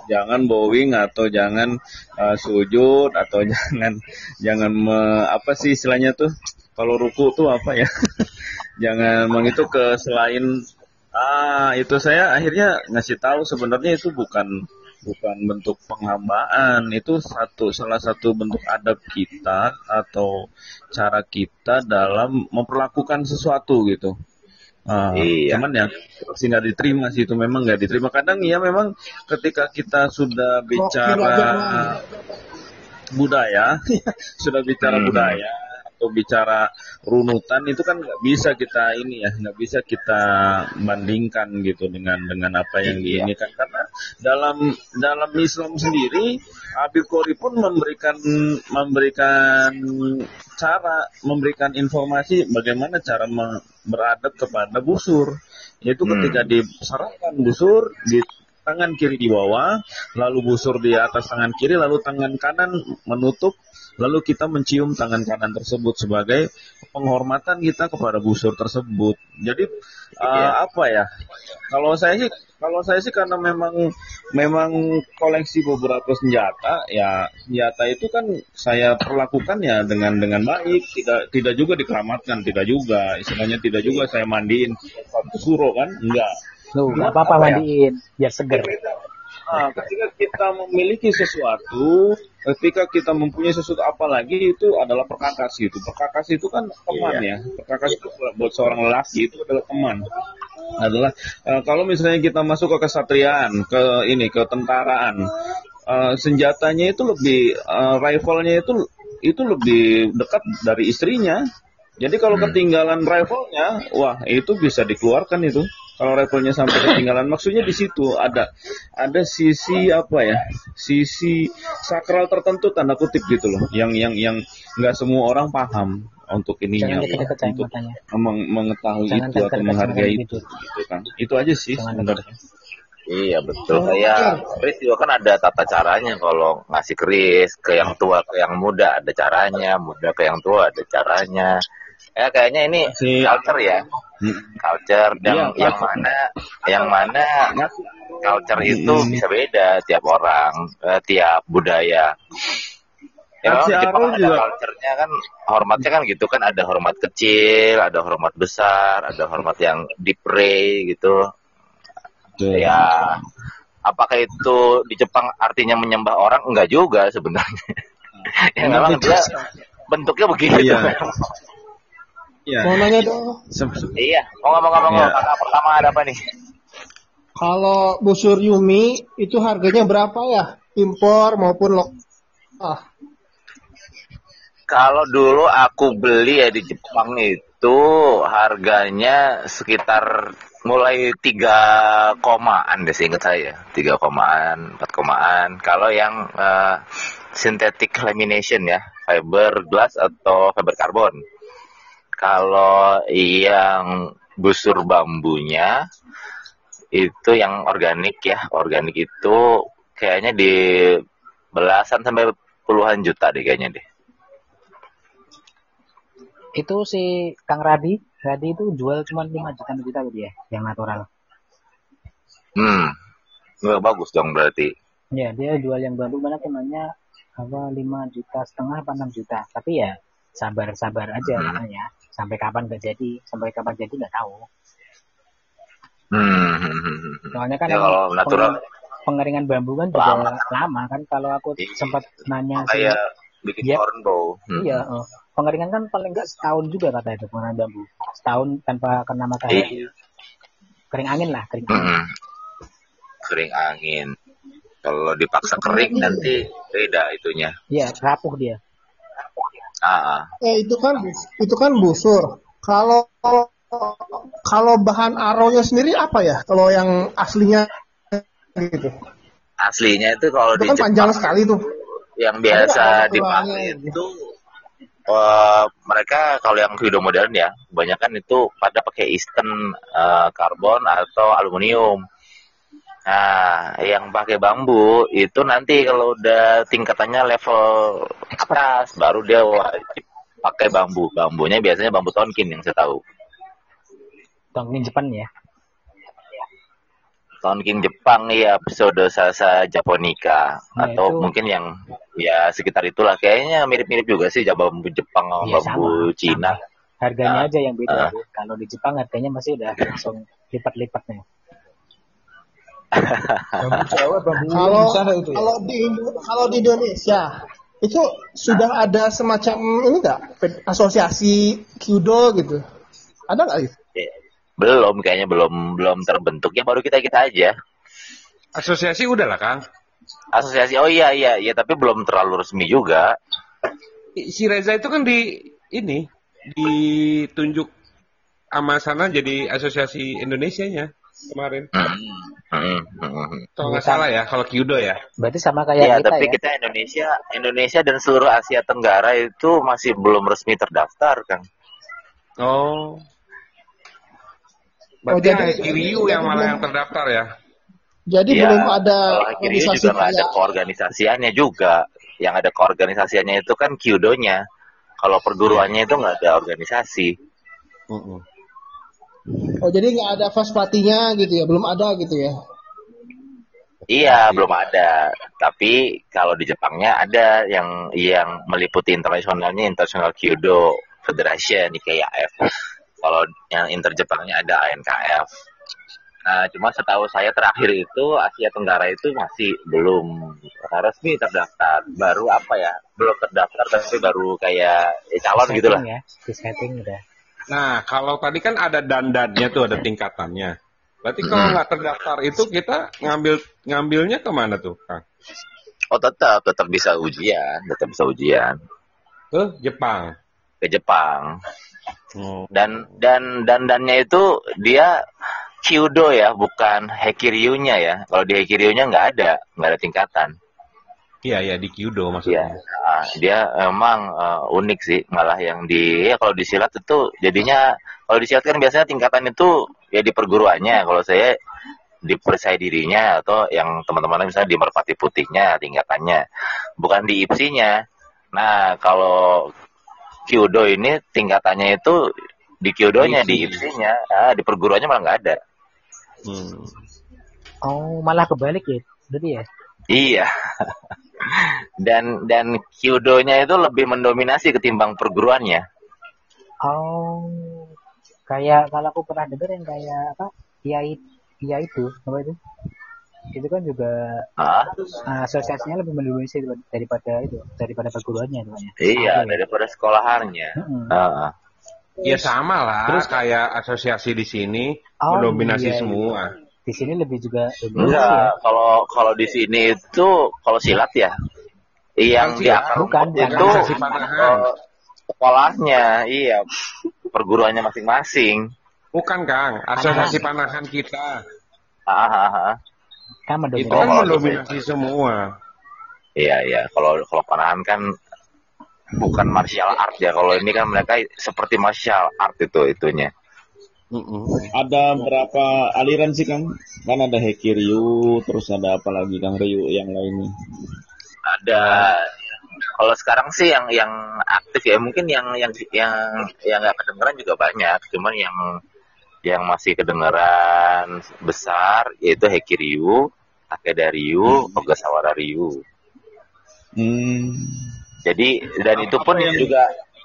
jangan bowing atau jangan uh, sujud atau jangan jangan me, apa sih istilahnya tuh kalau ruku tuh apa ya? jangan mengitu ke selain ah itu saya akhirnya ngasih tahu sebenarnya itu bukan bukan bentuk penghambaan itu satu salah satu bentuk adab kita atau cara kita dalam memperlakukan sesuatu gitu Uh, iya. Cuman yang sih nggak diterima sih itu memang nggak diterima. Kadang ya memang ketika kita sudah bicara budaya, sudah bicara hmm. budaya, atau bicara runutan itu kan nggak bisa kita ini ya nggak bisa kita bandingkan gitu dengan dengan apa yang iya. ini kan karena dalam dalam Islam sendiri Habib Kori pun memberikan memberikan cara memberikan informasi bagaimana cara beradab kepada busur yaitu hmm. ketika diserahkan busur di tangan kiri di bawah lalu busur di atas tangan kiri lalu tangan kanan menutup lalu kita mencium tangan kanan tersebut sebagai penghormatan kita kepada busur tersebut. Jadi uh, apa ya? Kalau saya sih kalau saya sih karena memang memang koleksi beberapa senjata, ya senjata itu kan saya perlakukan ya dengan dengan baik, tidak tidak juga dikeramatkan, tidak juga istilahnya tidak juga saya mandiin suro kan, enggak. Loh, enggak apa-apa ya? mandiin, biar seger. Nah, ketika kita memiliki sesuatu, ketika kita mempunyai sesuatu apalagi itu adalah perkakas itu. Perkakas itu kan teman iya. ya. Perkakas itu buat seorang lelaki itu adalah teman. Adalah uh, kalau misalnya kita masuk ke kesatriaan, ke ini ke tentaraan, uh, senjatanya itu lebih uh, rifle-nya itu itu lebih dekat dari istrinya. Jadi kalau hmm. ketinggalan rifle-nya, wah itu bisa dikeluarkan itu kalau rifle sampai ketinggalan maksudnya di situ ada ada sisi apa ya? Sisi sakral tertentu tanda kutip gitu loh. Yang yang yang nggak semua orang paham untuk ininya Jangan untuk meng mengetahui Jangan itu atau menghargai itu gitu kan. Itu aja sih sebenarnya. Iya betul. Kayak Chris juga kan ada tata caranya kalau ngasih keris ke yang tua ke yang muda ada caranya. Muda ke yang tua ada caranya ya kayaknya ini si, culture ya. Hmm. culture yang iya, yang mana yang mana culture itu hmm. bisa beda. Tiap orang eh, tiap budaya. Ya memang di Jepang ada culture-nya kan hormatnya kan gitu kan. Ada hormat kecil ada hormat besar ada hormat yang dipray gitu. Betul. ya apakah itu di Jepang artinya menyembah orang? Enggak juga sebenarnya. Ya memang dia bentuknya begitu iya. Iya. Mau nanya dong. Iya, mau ngomong-ngomong ya. kata pertama ada apa nih? Kalau busur Yumi itu harganya berapa ya? Impor maupun lokal? Ah. Kalau dulu aku beli ya di Jepang itu harganya sekitar mulai tiga komaan deh seingat saya tiga komaan empat komaan kalau yang uh, synthetic lamination ya fiber glass atau fiber carbon kalau yang busur bambunya itu yang organik ya, organik itu kayaknya di belasan sampai puluhan juta deh kayaknya deh. Itu si Kang Radi, Radi itu jual cuma 5 juta juta gitu ya, yang natural. Hmm, nggak bagus dong berarti. Ya, dia jual yang baru mana temannya apa 5 juta setengah apa 6 juta. Tapi ya sabar-sabar aja hmm. namanya sampai kapan nggak jadi sampai kapan jadi nggak tahu hmm. soalnya kan ya, kalau natural pengeringan bambu kan juga lama, lama kan kalau aku iya. sempat nanya bikin ya. cornbow. Hmm. Iya, oh. pengeringan kan paling enggak setahun juga kata itu pengeringan bambu. Setahun tanpa kena matahari. Iya. Kering angin lah, kering angin. Hmm. Kering angin. Kalau dipaksa kering iya. nanti beda itunya. Iya, rapuh dia. Ah. Eh itu kan itu kan busur. Kalau kalau bahan aronya sendiri apa ya? Kalau yang aslinya gitu. Aslinya itu kalau itu kan di panjang sekali tuh yang biasa dipakai itu uh, mereka kalau yang video modern ya kebanyakan itu pada pakai eastern uh, karbon atau aluminium nah yang pakai bambu itu nanti kalau udah tingkatannya level atas baru dia wajib pakai bambu bambunya biasanya bambu tonkin yang saya tahu tonkin Jepang ya Tahun King Jepang ya episode Sasa Japonica nah, atau itu... mungkin yang ya sekitar itulah kayaknya mirip-mirip juga sih bambu Jepang sama ya, bambu sama, Cina. Sama. Harganya nah, aja yang beda. Uh, Kalau di Jepang harganya masih udah langsung lipat-lipatnya. Kalau itu ya? kalau di kalau di Indonesia itu sudah ada semacam ini enggak asosiasi kudo gitu ada nggak itu? Belum kayaknya belum belum terbentuk ya baru kita kita aja. Asosiasi udah lah Kang. Asosiasi oh iya iya iya tapi belum terlalu resmi juga. Si Reza itu kan di ini ditunjuk sama sana jadi asosiasi Indonesia nya kemarin. Hmm, hmm, hmm. Kalau nggak salah ya, kalau Kyudo ya. Berarti sama kayak ya, kita tapi ya. kita Indonesia, Indonesia dan seluruh Asia Tenggara itu masih belum resmi terdaftar, kan. Oh. Berarti oh, jadi, Kiryu yang malah yang terdaftar ya? Jadi ya, belum ada organisasi juga kayak... ada keorganisasiannya juga. Yang ada keorganisasiannya itu kan Kyudonya. Kalau perguruannya itu nggak ada organisasi. Uh -uh. Oh jadi nggak ada Faspatinya gitu ya? Belum ada gitu ya? Iya, belum ada. Tapi kalau di Jepangnya ada yang yang meliputi internasionalnya International Kyudo Federation, IKF kalau yang Inter Jepangnya ada ANKF. Nah, cuma setahu saya terakhir itu Asia Tenggara itu masih belum resmi terdaftar. Baru apa ya? Belum terdaftar tapi baru kayak ya, calon gitu lah. Ya, setting udah. Nah, kalau tadi kan ada dandannya tuh, ada tingkatannya. Berarti kalau nggak hmm. terdaftar itu kita ngambil ngambilnya ke mana tuh, Kang? Oh tetap, tetap bisa ujian, tetap bisa ujian. Ke Jepang. Ke Jepang. Hmm. Dan dan dan dannya itu dia Kyudo ya, bukan Hekiryu-nya ya. Kalau di Hekiryu-nya nggak ada, nggak ada tingkatan. Iya, iya di Kyudo maksudnya. Iya, nah, dia emang uh, unik sih, malah yang di ya kalau di silat itu jadinya kalau di silat kan biasanya tingkatan itu ya di perguruannya. Kalau saya di percaya dirinya atau yang teman-teman misalnya di merpati putihnya tingkatannya, bukan di ipsinya. Nah, kalau Kyudo ini tingkatannya itu di Kyudonya, di IPSI-nya, ah, di perguruannya malah nggak ada. Hmm. Oh, malah kebalik ya, berarti ya? Iya. dan dan Kyudonya itu lebih mendominasi ketimbang perguruannya. Oh, kayak kalau aku pernah dengar yang kayak apa? Ya, ya itu, apa itu? itu kan juga ah? asosiasinya lebih mendominasi daripada itu daripada perguruannya itu ya. Iya, ya. daripada sekolahannya. Hmm. Uh. Ya sama lah, Terus kayak asosiasi di sini oh, mendominasi iya, iya. Di sini lebih juga Enggak, ya. kalau kalau di sini itu kalau silat ya yang dia bukan, itu uh, sekolahnya, iya perguruannya masing-masing. Bukan Kang, asosiasi panahan kita. Ah, ah, ah kan mendominasi. Itu kan mendominasi semua. Iya iya, kalau kalau panahan kan bukan martial art ya. Kalau ini kan mereka seperti martial art itu itunya. -mm. Ada berapa aliran sih Kang? Kan ada Hekiryu, terus ada apa lagi Kang Ryu yang lainnya? Ada kalau sekarang sih yang yang aktif ya mungkin yang yang yang yang nggak kedengeran juga banyak, cuman yang yang masih kedengaran besar yaitu Heki Ryu, Takeda Ryu, hmm. Ogasawara Ryu. Hmm. Jadi dan itu pun yang juga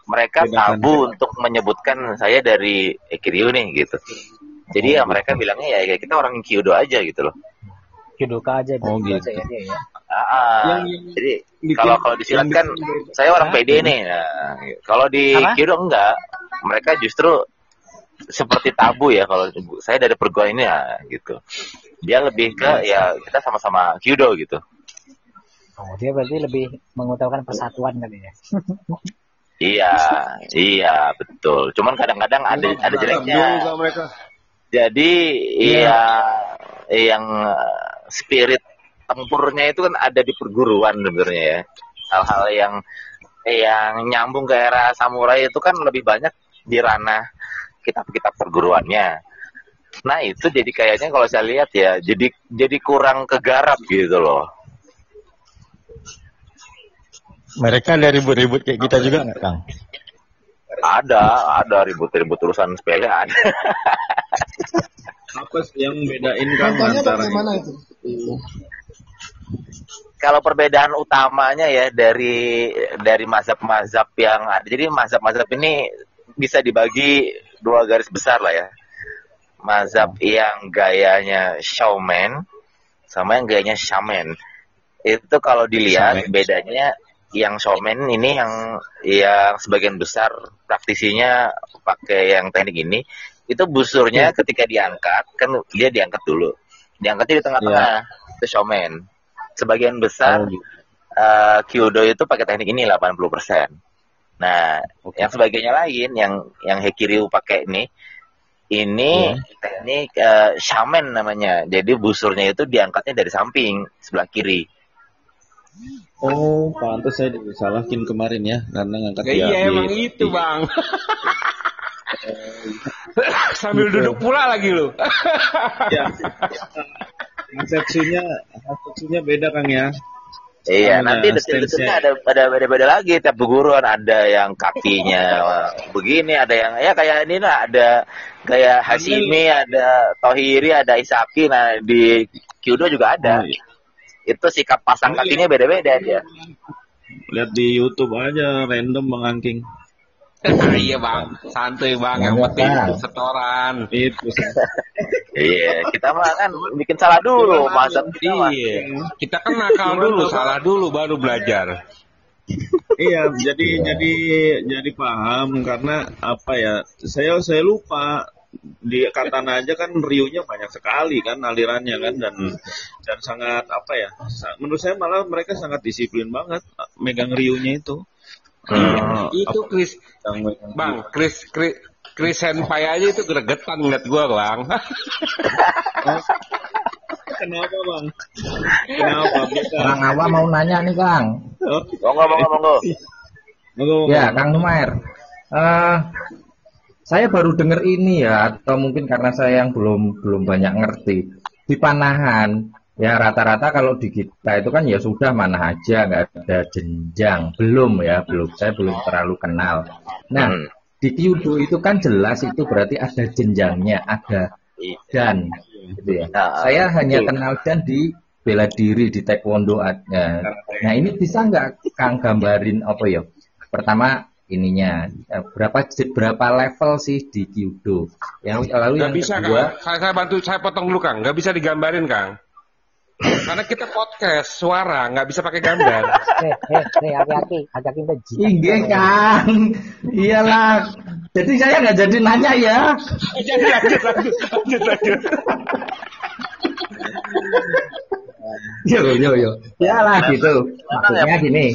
mereka tabu untuk menyebutkan saya dari Heki Ryu nih gitu. Jadi ya mereka bilangnya ya, ya kita orang Kyudo aja gitu loh. Kyudoka aja oh, gitu. aja ya. Ah, yang, jadi kalau kalau di silat kan saya orang PD nih. Nah, kalau di Kido enggak, mereka justru seperti tabu ya kalau saya dari perguruan ini ya gitu. Dia lebih ke ya kita sama-sama Kyudo gitu. Oh, dia berarti lebih mengutamakan persatuan kali ya. iya, iya betul. Cuman kadang-kadang ada ada jeleknya. Jadi iya yang eh, spirit tempurnya itu kan ada di perguruan sebenarnya ya. Hal-hal yang yang nyambung ke era samurai itu kan lebih banyak di ranah kitab-kitab perguruannya. Nah itu jadi kayaknya kalau saya lihat ya jadi jadi kurang kegarap gitu loh. Mereka ada ribut-ribut kayak kita juga nggak Kang? Ada, ada ribut-ribut urusan sepele ada. Apa yang bedain kamu antara itu? kalau perbedaan utamanya ya dari dari mazhab-mazhab yang ada. Jadi mazhab-mazhab ini bisa dibagi dua garis besar lah ya. Mazhab yang gayanya showman sama yang gayanya shaman. Itu kalau dilihat shaman. bedanya yang showman ini yang yang sebagian besar praktisinya pakai yang teknik ini itu busurnya hmm. ketika diangkat kan dia diangkat dulu diangkat di tengah-tengah yeah. itu showman sebagian besar oh. uh, Kyudo itu pakai teknik ini 80%. Nah, okay. yang sebagainya lain yang yang Hekiryu pakai ini ini yeah. teknik uh, shaman namanya. Jadi busurnya itu diangkatnya dari samping sebelah kiri. Oh, pantas saya disalahin kemarin ya karena ngangkat ya, Iya, emang itu, Bang. Sambil duduk pula lagi lo. ya. Konsepsinya konsepsinya beda Kang ya. Iya, Mana nanti detil-detilnya ada ada beda-beda lagi tiap guruan ada yang kakinya begini, ada yang ya kayak ini lah, ada kayak Hashimi, ada Tohiri, ada Isaki, nah di Kyudo juga ada. Oh, iya. Itu sikap pasang oh, iya. kakinya beda-beda dia. Lihat di YouTube aja random mengangking. iya bang, santai bang, yang penting setoran. Itu. iya, kita mah kan bikin salah dulu, masa iya. Kita kan nakal dulu, salah dulu baru belajar. iya, jadi jadi jadi paham karena apa ya? Saya saya lupa di katana aja kan riunya banyak sekali kan alirannya kan dan dan sangat apa ya menurut saya malah mereka sangat disiplin banget megang riunya itu Hmm. itu Chris, Bang, Chris, Chris, Chris Senpai aja itu gregetan ngeliat gua, Bang. Kenapa, Bang? Kenapa? Bang Awa mau nanya nih, Kang. Oh. Monggo, monggo, monggo. Monggo. Ya, Kang Numair. Uh, saya baru dengar ini ya, atau mungkin karena saya yang belum belum banyak ngerti. Di Panahan Ya rata-rata kalau di kita itu kan ya sudah mana aja nggak ada jenjang belum ya belum saya belum terlalu kenal. Nah hmm. di Kyudo itu kan jelas itu berarti ada jenjangnya ada dan gitu ya. Nah, saya hanya kenal dan di bela diri di taekwondo ada. Nah ini bisa nggak Kang gambarin apa ya? Pertama ininya eh, berapa berapa level sih di Kyudo? Yang lalu yang bisa, kedua, Kang. Saya, saya bantu saya potong dulu Kang, nggak bisa digambarin Kang. Karena kita podcast suara nggak bisa pakai gambar. Hati-hati, hati-hati. Iya Kang, iyalah. Jadi saya nggak jadi nanya ya. Jadi lanjut, lanjut, lanjut, lanjut. Yo, yo, yo. Ya lah gitu. Maksudnya gini.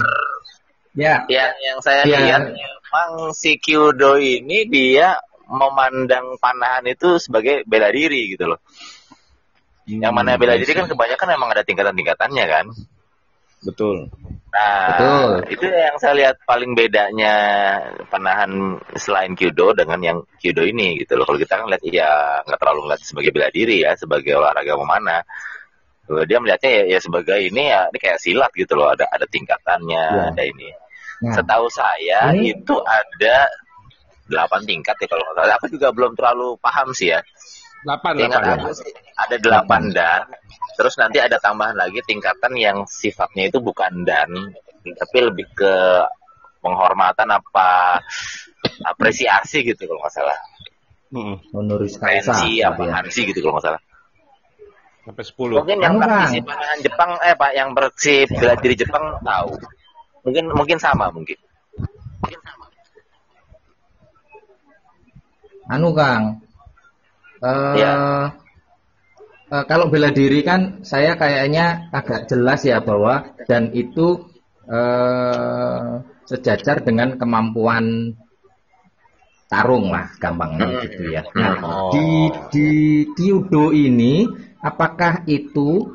Ya. Ya, yang saya ya. lihat memang si Kyudo ini dia memandang panahan itu sebagai bela diri gitu loh. Hmm, yang mana bela diri kan kebanyakan memang ada tingkatan-tingkatannya kan. Betul. Nah, Betul. itu yang saya lihat paling bedanya penahan selain kyudo dengan yang kyudo ini gitu loh. Kalau kita kan lihat ya nggak terlalu ngeliat sebagai bela diri ya, sebagai olahraga mana. Dia melihatnya ya, ya sebagai ini ya ini kayak silat gitu loh, ada ada tingkatannya, ya. ada ini. Nah, Setahu saya ini... itu ada delapan tingkat ya kalau nggak salah. Aku juga belum terlalu paham sih ya. Delapan, Ingat delapan. Aku sih ada delapan dan terus nanti ada tambahan lagi tingkatan yang sifatnya itu bukan dan tapi lebih ke penghormatan apa apresiasi gitu kalau nggak salah. Hmm. Honoris causa. apa ya. gitu kalau nggak salah. Sampai 10. Mungkin yang praktisi panahan Jepang eh Pak yang bersih bela diri Jepang tahu. Mungkin mungkin sama mungkin. Mungkin sama. Anu Kang. Uh, ya. uh, kalau bela diri kan saya kayaknya agak jelas ya bahwa dan itu uh, sejajar dengan kemampuan tarung lah gampangnya hmm. gitu ya. Nah, oh. di di Kyudo ini apakah itu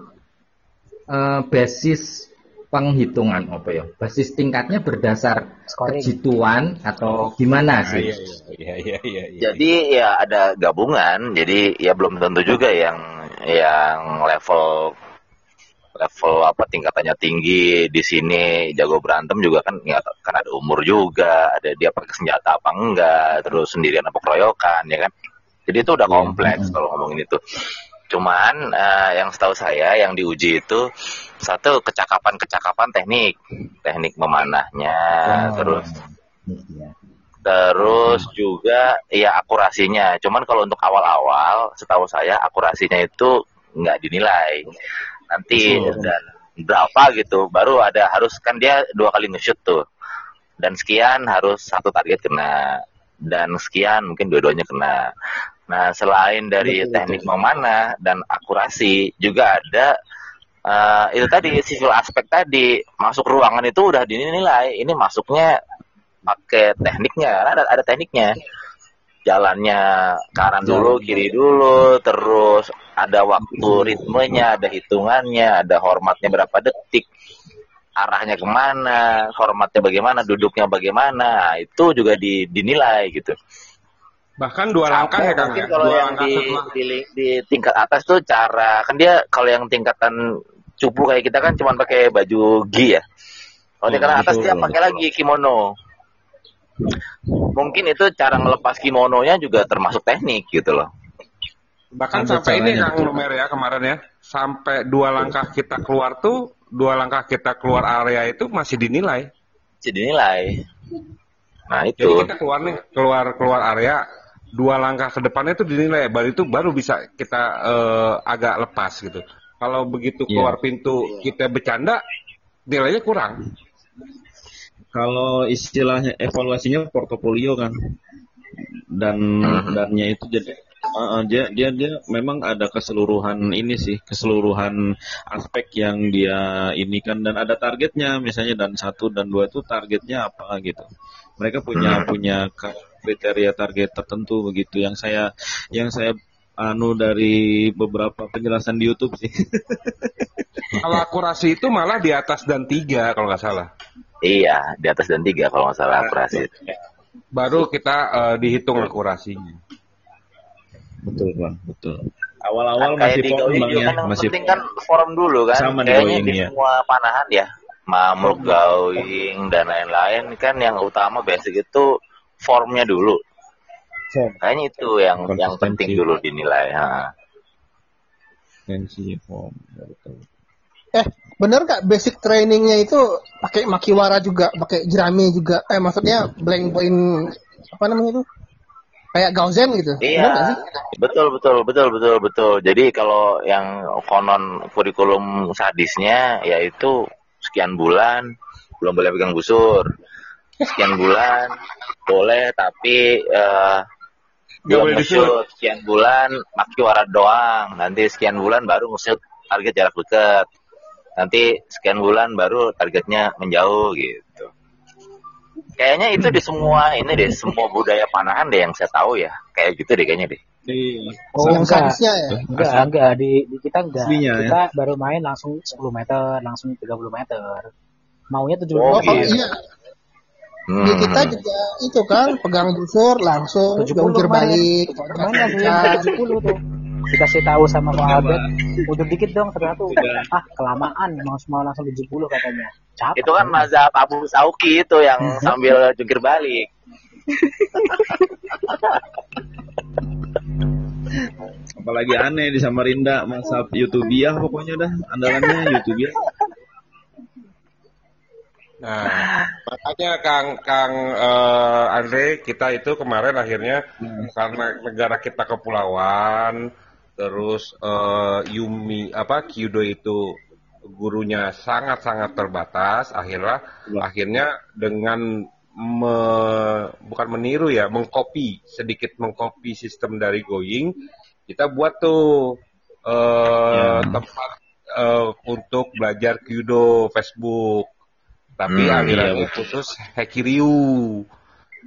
uh, basis penghitungan apa ya? Basis tingkatnya berdasar kejituan atau gimana sih? Ah, iya, iya, iya, iya, Jadi ya ada gabungan. Jadi ya belum tentu juga yang yang level level apa tingkatannya tinggi di sini jago berantem juga kan ya kan ada umur juga ada dia pakai senjata apa enggak terus sendirian apa keroyokan ya kan jadi itu udah kompleks kalau ngomongin itu Cuman uh, yang setahu saya yang diuji itu satu kecakapan-kecakapan teknik, teknik memanahnya, oh. terus iya. terus hmm. juga ya akurasinya. Cuman kalau untuk awal-awal, setahu saya akurasinya itu nggak dinilai. Nanti oh. dan berapa gitu, baru ada harus kan dia dua kali nge-shoot tuh, dan sekian harus satu target kena dan sekian mungkin dua-duanya kena. Nah, selain dari betul, teknik betul. memanah dan akurasi, juga ada uh, itu tadi civil aspek tadi masuk ruangan itu udah dinilai. Ini masuknya pakai tekniknya, ada ada tekniknya. Jalannya kanan dulu, kiri dulu, terus ada waktu ritmenya, ada hitungannya, ada hormatnya berapa detik, arahnya ke mana, hormatnya bagaimana, duduknya bagaimana, itu juga dinilai gitu. Bahkan dua langkah ya Kang. Mungkin ya? kalau dua yang di, di, di tingkat atas tuh cara kan dia kalau yang tingkatan cupu kayak kita kan cuma pakai baju gi ya. Kalau tingkatan oh, atas dia pakai lagi kimono. Mungkin itu cara ngelepas kimononya juga termasuk teknik gitu loh. Bahkan sampai ini Kang Lumer ya kemarin ya, sampai dua langkah kita keluar tuh, dua langkah kita keluar area itu masih dinilai. Masih dinilai. Nah itu. Jadi kita keluar nih, keluar keluar area, dua langkah ke depannya itu dinilai baru itu baru bisa kita uh, agak lepas gitu. Kalau begitu iya. keluar yeah. pintu kita bercanda nilainya kurang. Kalau istilahnya evaluasinya portofolio kan dan uh-huh. dannya itu jadi uh, dia dia dia memang ada keseluruhan ini sih keseluruhan aspek yang dia ini kan dan ada targetnya misalnya dan satu dan dua itu targetnya apa gitu mereka punya hmm. punya kriteria target tertentu begitu yang saya yang saya anu dari beberapa penjelasan di YouTube sih. kalau akurasi itu malah di atas dan tiga kalau nggak salah. Iya, di atas dan tiga kalau nggak salah akurasi. Baru kita uh, dihitung akurasinya. Betul bang, betul. Awal-awal kan masih forum bang ya, kan masih penting kan forum dulu kan. Sama Kayaknya di ya. semua panahan ya, mamuk, going dan lain-lain kan yang utama basic itu formnya dulu. Kayaknya itu yang yang penting dulu dinilai. Ha. form. Eh, bener nggak basic trainingnya itu pakai makiwara juga, pakai jerami juga? Eh, maksudnya blank point apa namanya itu? Kayak Gauzen gitu. Iya. Betul betul betul betul betul. Jadi kalau yang konon kurikulum sadisnya yaitu sekian bulan belum boleh pegang busur sekian bulan boleh tapi uh, belum nge sekian bulan maki warat doang. Nanti sekian bulan baru nge target jarak dekat nanti sekian bulan baru targetnya menjauh gitu. Kayaknya itu di semua ini deh semua budaya panahan deh yang saya tahu ya. Kayak gitu deh kayaknya deh. Oh enggak, ya? enggak, enggak. Di, di kita enggak. Aslinya, ya? kita ya? baru main langsung 10 meter, langsung 30 meter. Maunya 70 oh, meter. Oh iya, Hmm. Di kita juga itu kan pegang busur langsung jungkir balik. Mana sih 70 tuh? Dikasih tahu sama Pak Albert, udah dikit dong ternyata ah kelamaan mau semua langsung 70 katanya. Capek. Itu kan mazhab Abu Sauki itu yang sambil jungkir balik. Apalagi aneh di Samarinda mazhab YouTubiah pokoknya dah andalannya YouTubiah. Nah, makanya Kang Kang uh, Andre kita itu kemarin akhirnya hmm. karena negara kita kepulauan terus uh, Yumi apa Kyudo itu gurunya sangat-sangat terbatas akhirnya ya. akhirnya dengan me, bukan meniru ya mengcopy sedikit mengcopy sistem dari Going kita buat tuh uh, ya. tempat uh, untuk belajar Kyudo Facebook tapi hmm, alirannya iya, khusus Hekiryu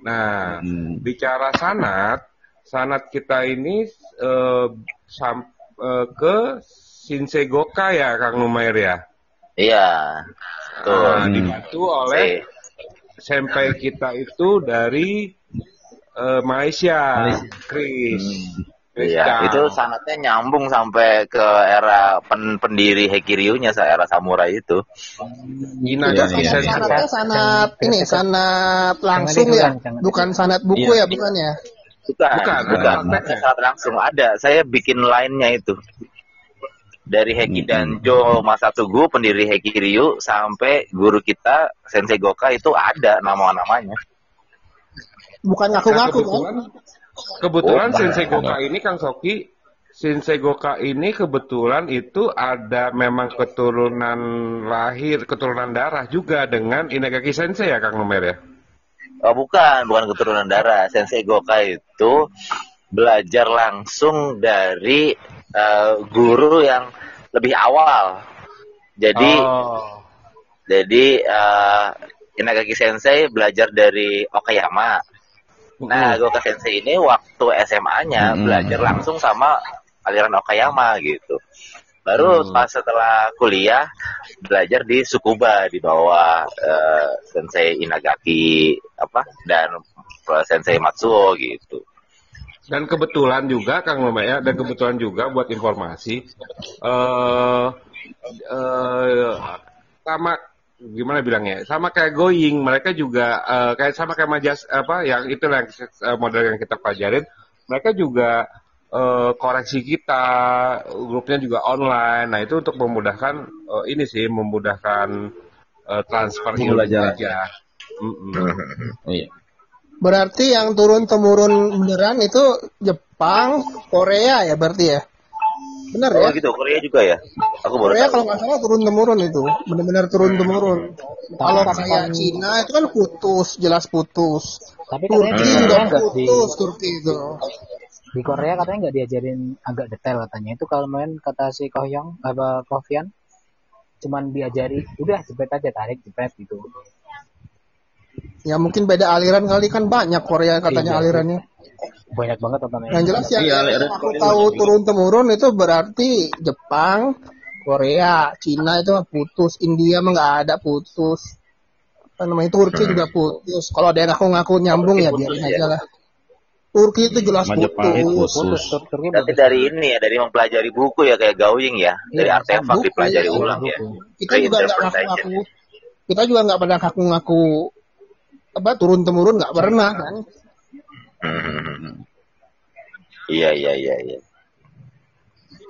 nah hmm. bicara sanat sanat kita ini uh, sam, uh, ke Shinsei Goka ya Kang Numair ya? Iya. Tuh. Nah, dibantu oleh sampai kita itu dari uh, Malaysia, Chris. Hmm. Iya, itu sanatnya nyambung sampai ke era pen pendiri Hekiryunya, era samurai itu. Gina ya, ya. Sanatnya sanat ini sanat langsung ya, bukan sanat buku ya, ya bukan ya? Bukan, bukan, bukan. bukan. langsung ada. Saya bikin lainnya itu dari Heki Danjo Masatsugu pendiri Heki Ryu sampai guru kita Sensei Goka itu ada nama-namanya. Bukan ngaku-ngaku kan? Kebetulan oh, Sensei Goka ini Kang Soki Sensei Goka ini kebetulan itu ada memang keturunan lahir, keturunan darah juga dengan Inagaki Sensei ya Kang Numer ya? Oh bukan, bukan keturunan darah. Sensei Goka itu belajar langsung dari uh, guru yang lebih awal. Jadi oh. jadi uh, Inagaki Sensei belajar dari Okayama. Nah, Goka Sensei ini waktu SMA-nya hmm. belajar langsung sama aliran Okayama gitu. Baru hmm. pas setelah kuliah belajar di Sukuba di bawah uh, Sensei Inagaki apa dan Sensei Matsuo gitu. Dan kebetulan juga Kang Mama ya, dan kebetulan juga buat informasi uh, uh, sama gimana bilangnya? Sama kayak going mereka juga uh, kayak sama kayak majas apa yang itu yang model yang kita pelajarin. Mereka juga uh, koreksi kita grupnya juga online. Nah itu untuk memudahkan uh, ini sih memudahkan uh, transfer ilmu aja. Mm -mm. iya. Berarti yang turun temurun beneran itu Jepang, Korea ya berarti ya? Benar oh, ya? gitu, Korea juga ya? Aku baru Korea kalau nggak salah turun temurun itu, benar-benar turun temurun. Kalau kayak Cina itu kan putus, jelas putus. Tapi Turki juga putus, di... Turki itu. Di Korea katanya nggak diajarin agak detail katanya. Itu kalau main kata si Kohyong apa Kofian, cuman diajari udah jepet aja tarik jepet gitu. Ya mungkin beda aliran kali kan banyak Korea katanya iya, alirannya. Banyak banget katanya. Yang jelas ya, iya, yang aku tahu turun temurun itu berarti Jepang, Korea, Cina itu putus, India mah nggak ada putus. Apa namanya Turki hmm. juga putus. Kalau ada yang ngaku-ngaku nyambung ya biarin aja lah. Turki itu jelas putus. putus. putus. Tapi dari ini ya, dari mempelajari buku ya kayak Gawing ya, dari iya, artefak buku, dipelajari ya, ulang ya. Kita juga nggak ngaku-ngaku. Kita juga nggak pernah ngaku-ngaku apa turun temurun nggak pernah kan hmm. iya iya iya iya.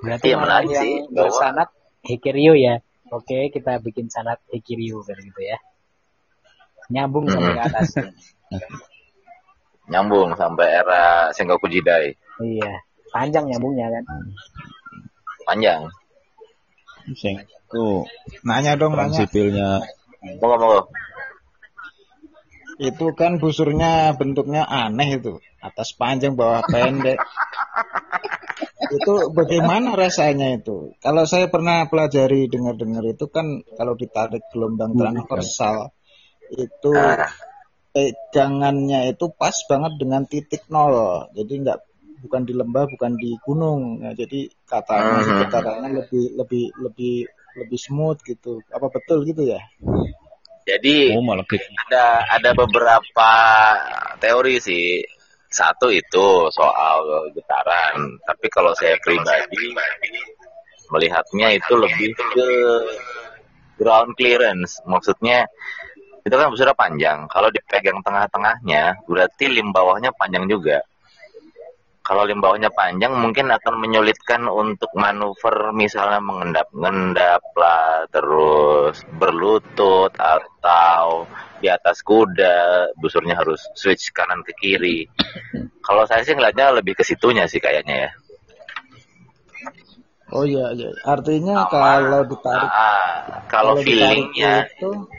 Berarti ya, menarik yang sih bersanat Hikiryu ya. Oke kita bikin sanat Hikiryu kayak gitu ya. Nyambung hmm. sampai ke atas. Nyambung sampai era Sengoku Jidai. Iya panjang nyambungnya kan? Panjang. Sing. Tuh, nanya dong prinsipilnya. Moga moga itu kan busurnya bentuknya aneh itu. Atas panjang bawah pendek. Itu bagaimana rasanya itu? Kalau saya pernah pelajari dengar-dengar itu kan kalau ditarik gelombang transversal itu pegangannya itu pas banget dengan titik nol. Jadi nggak bukan di lembah bukan di gunung. Nah, jadi katanya sekitarnya lebih lebih lebih lebih smooth gitu. Apa betul gitu ya jadi oh, ada ada beberapa teori sih. Satu itu soal getaran, tapi kalau saya pribadi melihatnya itu lebih ke ground clearance. Maksudnya itu kan sudah panjang. Kalau dipegang tengah-tengahnya, berarti lim bawahnya panjang juga kalau limbahnya panjang mungkin akan menyulitkan untuk manuver misalnya mengendap-ngendap lah terus berlutut atau di atas kuda busurnya harus switch kanan ke kiri kalau saya sih ngeliatnya lebih ke situnya sih kayaknya ya Oh iya, iya. artinya Sama, kalau ditarik, uh, kalau, feelingnya itu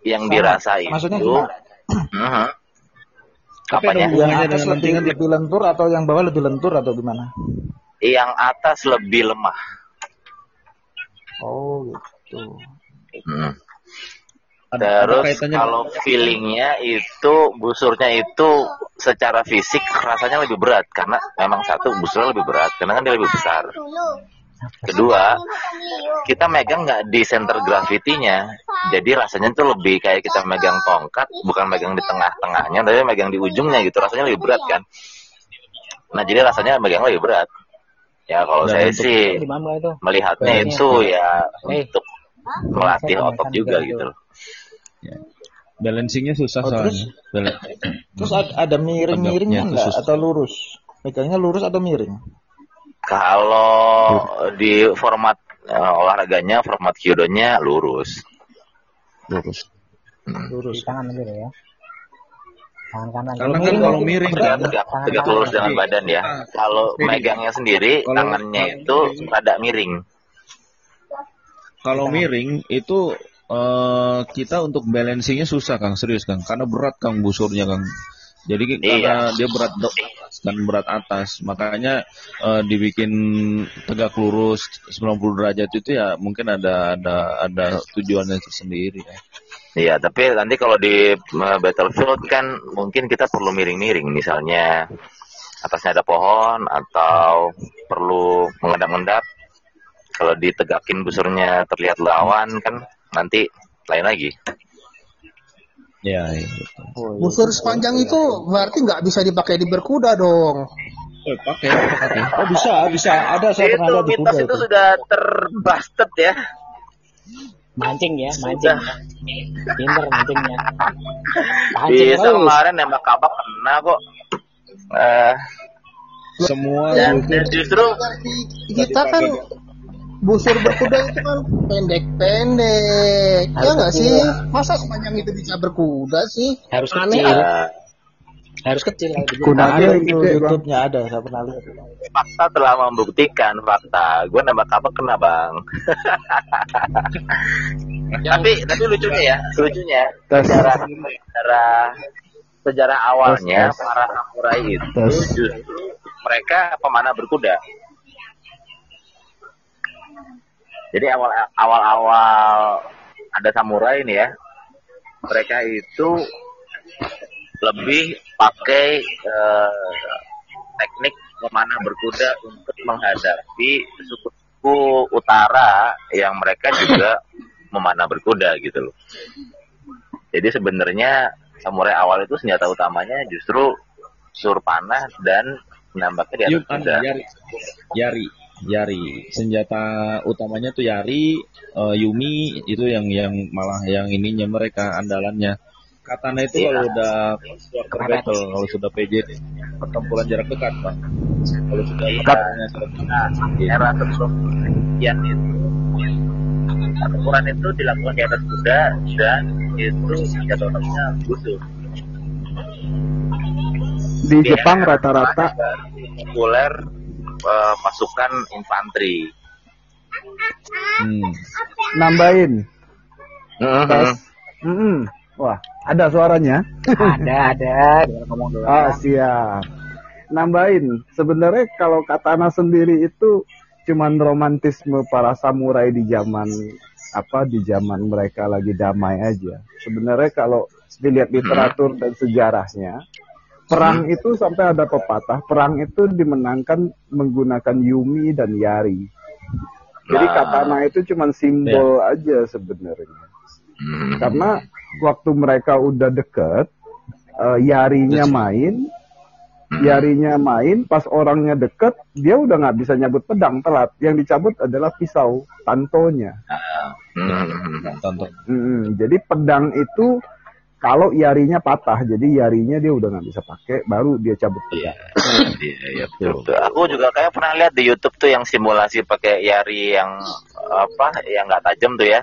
yang sama. dirasain maksudnya itu, uh-huh. Tapi Apanya? Yang atas lebih, lebih lentur atau yang bawah lebih lentur atau gimana? Yang atas lebih lemah. Oh gitu. Hmm. Terus kalau feelingnya itu busurnya itu secara fisik rasanya lebih berat karena memang satu busurnya lebih berat karena kan dia lebih besar. Kedua, kita megang nggak di center gravitinya, jadi rasanya tuh lebih kayak kita megang tongkat, bukan megang di tengah-tengahnya, tapi megang di ujungnya gitu, rasanya lebih berat kan. Nah jadi rasanya megang lebih berat. Ya kalau saya sih melihatnya itu ya untuk melatih otot juga gitu loh. Ya. Balancingnya susah oh, soalnya. Terus, terus ada miring-miringnya enggak atau lurus? Megangnya lurus atau miring? Kalau di format uh, olahraganya, format kyudonya lurus. Lurus. Hmm. Lurus. Di tangan aja ya. Tangan kanan. Karena kan kalau miring tegak, tegak, tegak lurus dengan badan ya. Nah, kalau megangnya sendiri, kalau tangannya itu rada miring. Kalau miring itu uh, kita untuk balancingnya susah Kang, serius Kang. Karena berat Kang busurnya Kang. Jadi iya. karena dia berat dok dan berat atas, makanya uh, dibikin tegak lurus 90 derajat itu ya mungkin ada ada ada tujuannya tersendiri ya. Iya, tapi nanti kalau di uh, battlefield kan mungkin kita perlu miring-miring, misalnya atasnya ada pohon atau perlu mengendap-endap. Kalau ditegakin busurnya terlihat lawan kan nanti lain lagi. Ya, ya Oh, iya. Busur sepanjang itu berarti nggak bisa dipakai di berkuda dong. Eh, pakai, pakai. Oh bisa, bisa. Ada saya pernah itu, mitos itu. itu sudah terbastet ya. Mancing ya, mancing. Pinter mancingnya. Mancing Bisa terus. kemarin nembak kabak kena kok. Uh, semua ya, justru kita kan busur berkuda itu kan pendek-pendek. Ya nggak sih? Masa sepanjang itu bisa berkuda sih? Harus Aneh. kecil. Ya. Harus kecil. Kuda ada itu YouTube-nya ada, saya pernah lihat. Fakta telah membuktikan fakta. Gue nambah apa kena bang. tapi tapi lucunya ya, lucunya sejarah sejarah sejarah awalnya para samurai itu justru mereka pemanah berkuda Jadi awal awal awal ada samurai ini ya, mereka itu lebih pakai uh, teknik memanah berkuda untuk menghadapi suku utara yang mereka juga memanah berkuda gitu loh. Jadi sebenarnya samurai awal itu senjata utamanya justru sur panah dan menambahnya di atas kuda. Yari. Yari. Yari. Senjata utamanya tuh Yari, uh, Yumi itu yang yang malah yang ininya mereka andalannya. Katana itu kalau udah quarter battle, kalau sudah PJ pertempuran jarak dekat, Pak. Kalau sudah katanya nah, era sebelum kian itu pertempuran itu dilakukan di atas kuda dan itu senjata utamanya busuk. Di Jepang rata-rata populer uh, pasukan infanteri. Hmm. Nambahin. Uh -huh. Mm -hmm. Wah, ada suaranya? ada, ada. ngomong dulu. Oh, siap. Nambahin, sebenarnya kalau katana sendiri itu cuman romantisme para samurai di zaman apa di zaman mereka lagi damai aja. Sebenarnya kalau dilihat literatur dan sejarahnya, perang hmm. itu sampai ada pepatah perang itu dimenangkan menggunakan Yumi dan Yari. Jadi nah. katana itu cuma simbol ya. aja sebenarnya. Hmm. Karena waktu mereka udah deket, uh, Yarinya main, hmm. Yarinya main, pas orangnya deket, dia udah nggak bisa nyabut pedang telat. Yang dicabut adalah pisau, tantonya. Hmm. Tanto. Hmm. Jadi pedang itu kalau yarinya patah jadi yarinya dia udah nggak bisa pakai baru dia cabut. Iya. Iya iya betul, betul. Aku juga kayak pernah lihat di YouTube tuh yang simulasi pakai yari yang apa yang nggak tajam tuh ya.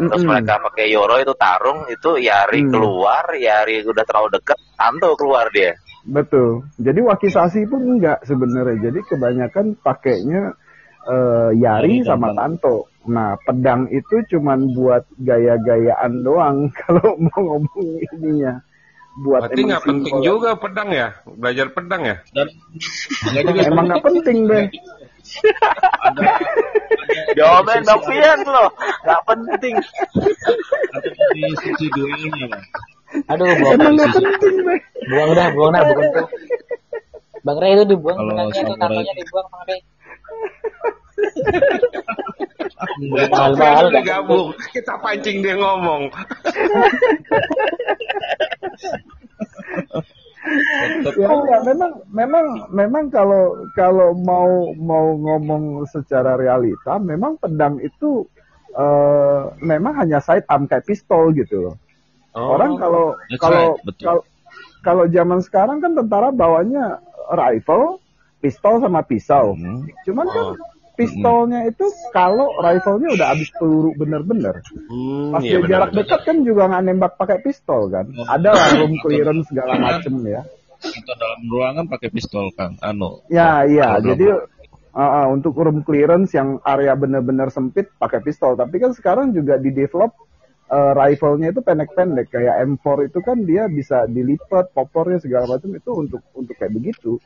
Terus mm -hmm. mereka pakai yoro itu tarung itu yari mm. keluar yari udah terlalu deket tanto keluar dia. Betul. Jadi wakisasi pun enggak sebenarnya. Jadi kebanyakan pakainya uh, Yari sama Tanto. Nah, pedang itu cuman buat gaya-gayaan doang kalau mau ngomong ininya. Buat Berarti nggak penting juga pedang ya, belajar pedang ya. Dan emang nggak penting deh. Jawaban Novian loh, nggak penting. di sisi duanya Aduh, buang Emang nggak penting deh. Buang dah, buang dah, bukan tuh. Bang Ray itu dibuang, Kalau itu tatonya dibuang Bang Ray. Mahal-mahal gabung. Kita pancing dia ngomong. ya, ya memang memang memang kalau kalau mau mau ngomong secara realita memang pedang itu uh, memang hanya sidearm kayak pistol gitu loh. Oh, Orang kalau kalau right, kalau kalau zaman sekarang kan tentara bawanya rifle, pistol sama pisau. Hmm. Cuman kan oh. Pistolnya itu kalau rifle-nya udah habis peluru bener-bener. Hmm, Pas iya, jarak dekat kan juga nggak nembak pakai pistol kan. Oh. Ada lah room clearance segala macem ya. Atau dalam ruangan pakai pistol kan, anu. Ya iya, jadi uh, uh, untuk room clearance yang area bener-bener sempit pakai pistol. Tapi kan sekarang juga di develop uh, rifle-nya itu pendek-pendek kayak M4 itu kan dia bisa dilipat popornya segala macam itu untuk untuk kayak begitu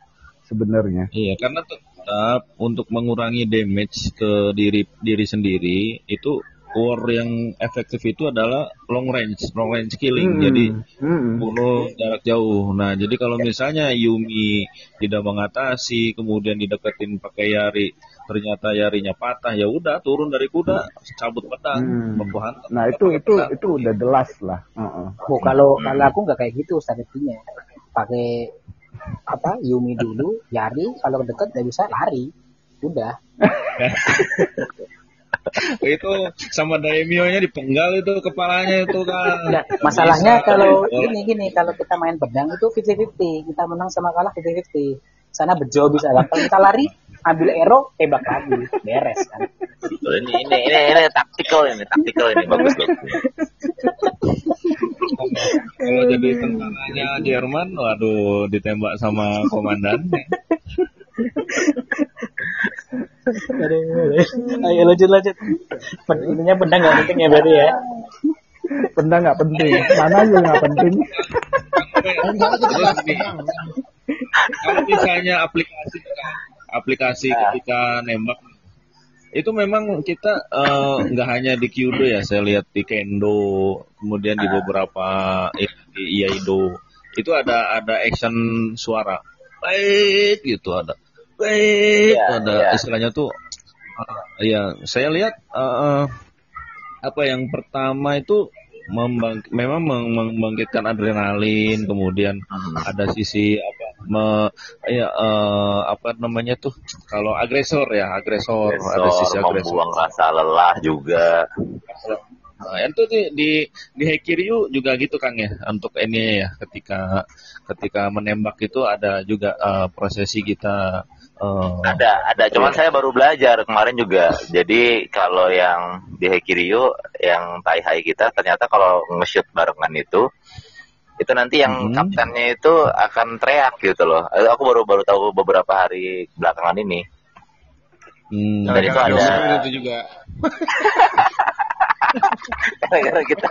sebenarnya. Iya, karena tetap untuk mengurangi damage ke diri diri sendiri itu war yang efektif itu adalah long range, long range killing. Hmm. Jadi hmm. bunuh jarak jauh. Nah, jadi kalau misalnya Yumi tidak mengatasi, kemudian dideketin pakai Yari, ternyata yarinya patah ya udah turun dari kuda cabut pedang hmm. nah itu itu itu udah jelas lah uh-uh. oh, kalau hmm. kalau aku nggak kayak gitu strateginya pakai apa Yumi dulu Yari kalau deket nggak bisa lari udah itu sama daimyo-nya dipenggal itu kepalanya itu kan. Nah, masalahnya Bisa. kalau ini gini kalau kita main pedang itu 50-50, kita menang sama kalah 50-50. Sana bejo bisa gampang kita lari, ambil ero tembak lagi. Beres kan? Ini ini ini ini taktikal ini taktikal ini bagus bagus. Kalau jadi tentaranya Jerman waduh ditembak sama komandan ayo lanjut lanjut. Intinya pedang nggak penting ya berarti ya? Pedang nggak penting. Mana juga nggak penting? Kalau misalnya aplikasi aplikasi nah. ketika nembak itu memang kita eh, nggak uh, hanya di Kyudo ya saya lihat di Kendo kemudian di ah. beberapa di Iaido itu ada ada action suara baik gitu ada baik ya, ada ya. istilahnya tuh uh, ya saya lihat uh, apa yang pertama itu membang memang membangkitkan adrenalin kemudian hmm. ada sisi apa me, ya uh, apa namanya tuh kalau agresor ya agresor, agresor ada sisi agresor membuang rasa lelah juga Nah, itu di di, di Hekiryu juga gitu Kang ya untuk ini ya ketika ketika menembak itu ada juga uh, prosesi kita Oh. Ada, ada. Cuman yeah. saya baru belajar kemarin juga. Jadi kalau yang di Hekiryu, yang Tai Hai kita, ternyata kalau nge-shoot barengan itu, itu nanti yang hmm. kaptennya itu akan teriak gitu loh. Aku baru baru tahu beberapa hari belakangan ini. Hmm. Dan itu ada. Itu juga. Gara-gara kita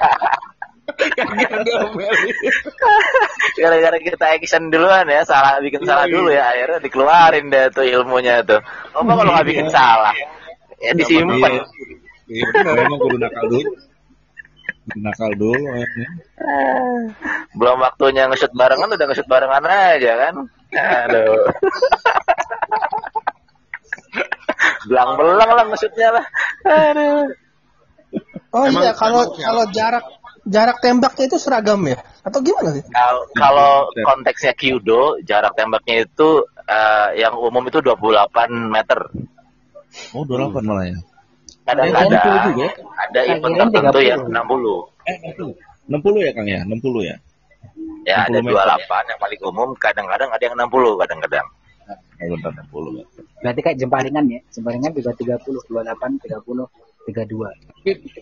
Gara-gara kita action duluan ya, salah bikin salah dulu ya, akhirnya dikeluarin deh tuh ilmunya tuh. Oh, kalau nggak bikin salah, ya disimpan. Iya, memang kudu nakal dulu. Nakal dulu. Ya. Belum waktunya nge barengan, udah nge barengan aja kan. Aduh. Belang-belang lah nge lah. Aduh. Oh iya, kalau kalau jarak jarak tembaknya itu seragam ya? Atau gimana sih? Kalau, kalau konteksnya kyudo, jarak tembaknya itu uh, yang umum itu 28 meter. Oh, 28 hmm. malah ya. Kadang-kadang ada, ada event tertentu yang 60. Eh, 60 ya Kang ya? 60 ya? Ya, ada 28 ya? yang paling umum, kadang-kadang ada yang 60 kadang-kadang. Oh, 60. Berarti kayak jemparingan ya? Jemparingan juga 30, 28, 30 tiga dua.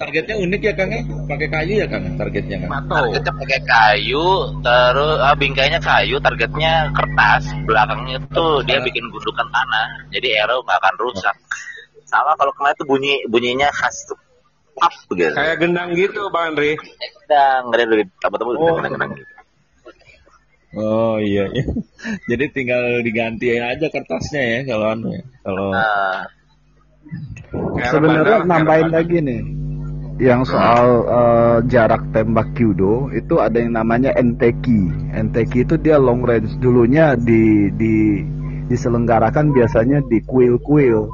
Targetnya unik ya Kang ya? Pakai kayu ya Kang targetnya Kang? Targetnya pakai kayu, terus ah, bingkainya kayu, targetnya kertas, belakangnya tuh dia bikin gundukan tanah, jadi arrow nggak akan rusak. sama kalau kena itu bunyi bunyinya khas tuh pap gitu kayak gendang gitu bang Andri gendang gendang apa tahu oh. gendang gendang gitu Oh iya, iya. Jadi tinggal diganti aja kertasnya ya kalau anu ya. Kalau sebenarnya nambahin lagi nih. Yang soal uh, jarak tembak kyudo itu ada yang namanya NTK. NTK itu dia long range. Dulunya di di diselenggarakan biasanya di kuil-kuil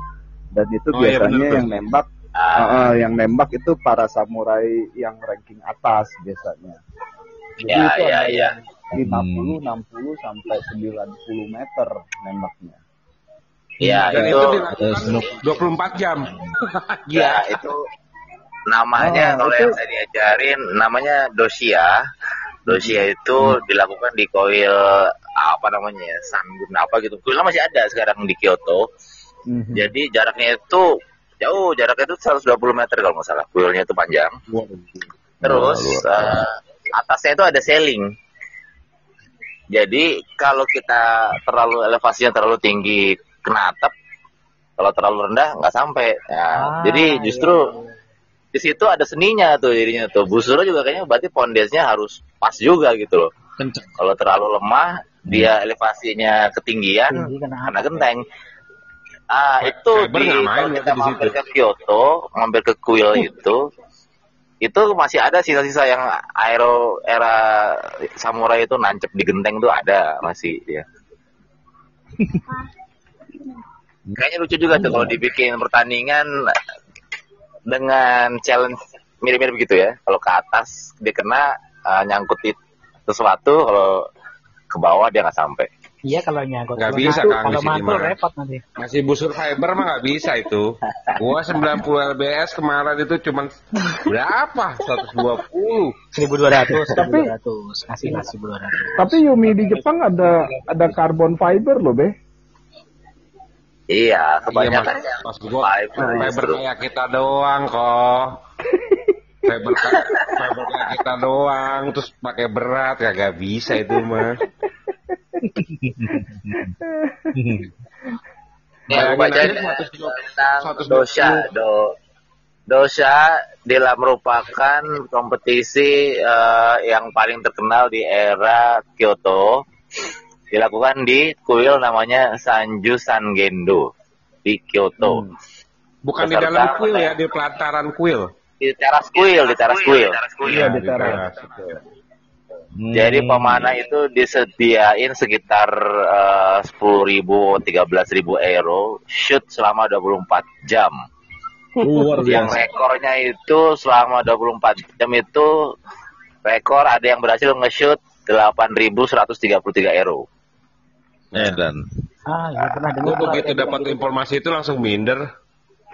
dan itu oh, iya, biasanya iya, yang nembak uh, uh, yang nembak itu para samurai yang ranking atas biasanya. Jadi ya, itu ya, ya. 50, hmm. 60 sampai 90 meter nembaknya. Iya, itu, itu 24 jam. Iya, itu namanya oh, kalau itu... yang saya diajarin namanya dosia. Dosia itu hmm. dilakukan di koil apa namanya ya, Sangun apa gitu. Kuilnya masih ada sekarang di Kyoto. Hmm. Jadi jaraknya itu jauh, jaraknya itu 120 meter kalau nggak salah. Kuilnya itu panjang. Terus uh, atasnya itu ada sailing. Jadi kalau kita terlalu elevasinya terlalu tinggi kena atap, kalau terlalu rendah nggak sampai. Ya, ah, jadi justru iya, iya. di situ ada seninya tuh jadinya tuh. Busuro juga kayaknya berarti pondesnya harus pas juga gitu loh. Kalau terlalu lemah, dia elevasinya ketinggian karena genteng. Ah, itu di, kalau kita mampir ke Kyoto, mampir ke kuil itu, itu masih ada sisa-sisa yang aero era samurai itu nancep di genteng tuh ada masih ya. Kayaknya lucu juga tuh kalau dibikin pertandingan dengan challenge mirip-mirip gitu ya. Kalau ke atas dia kena uh, nyangkut sesuatu, kalau ke bawah dia nggak sampai. Iya kalau nyangkut. Nggak bisa kan Kalau mantul repot nanti. Masih busur fiber mah nggak bisa itu. Gua 90 lbs kemarin itu cuma berapa? 120. 1200. Tapi 1200. Kasih 1200. Tapi Yumi di Jepang ada ada carbon fiber loh, Be. Iya, kebanyakan iya, pas gua fiber, fiber kayak kita doang kok. fiber fiber kayak kita doang terus pakai berat ya gak bisa itu mah Ya, baca tentang dosa do dosa dalam merupakan kompetisi uh, yang paling terkenal di era Kyoto dilakukan di kuil namanya Sanju Sangendo di Kyoto. Hmm. Bukan Peserta di dalam kuil ya, di pelataran kuil. Di teras kuil, di teras kuil. Iya, di teras. Hmm. Jadi pemanah itu disediain sekitar eh, sepuluh ribu, tiga belas ribu euro, shoot selama 24 jam. Luar biasa. Yang rekornya itu selama 24 jam itu rekor ada yang berhasil nge-shoot 8.133 euro. Eh dan. Ah, ya pernah dengar. begitu dapat informasi itu langsung minder.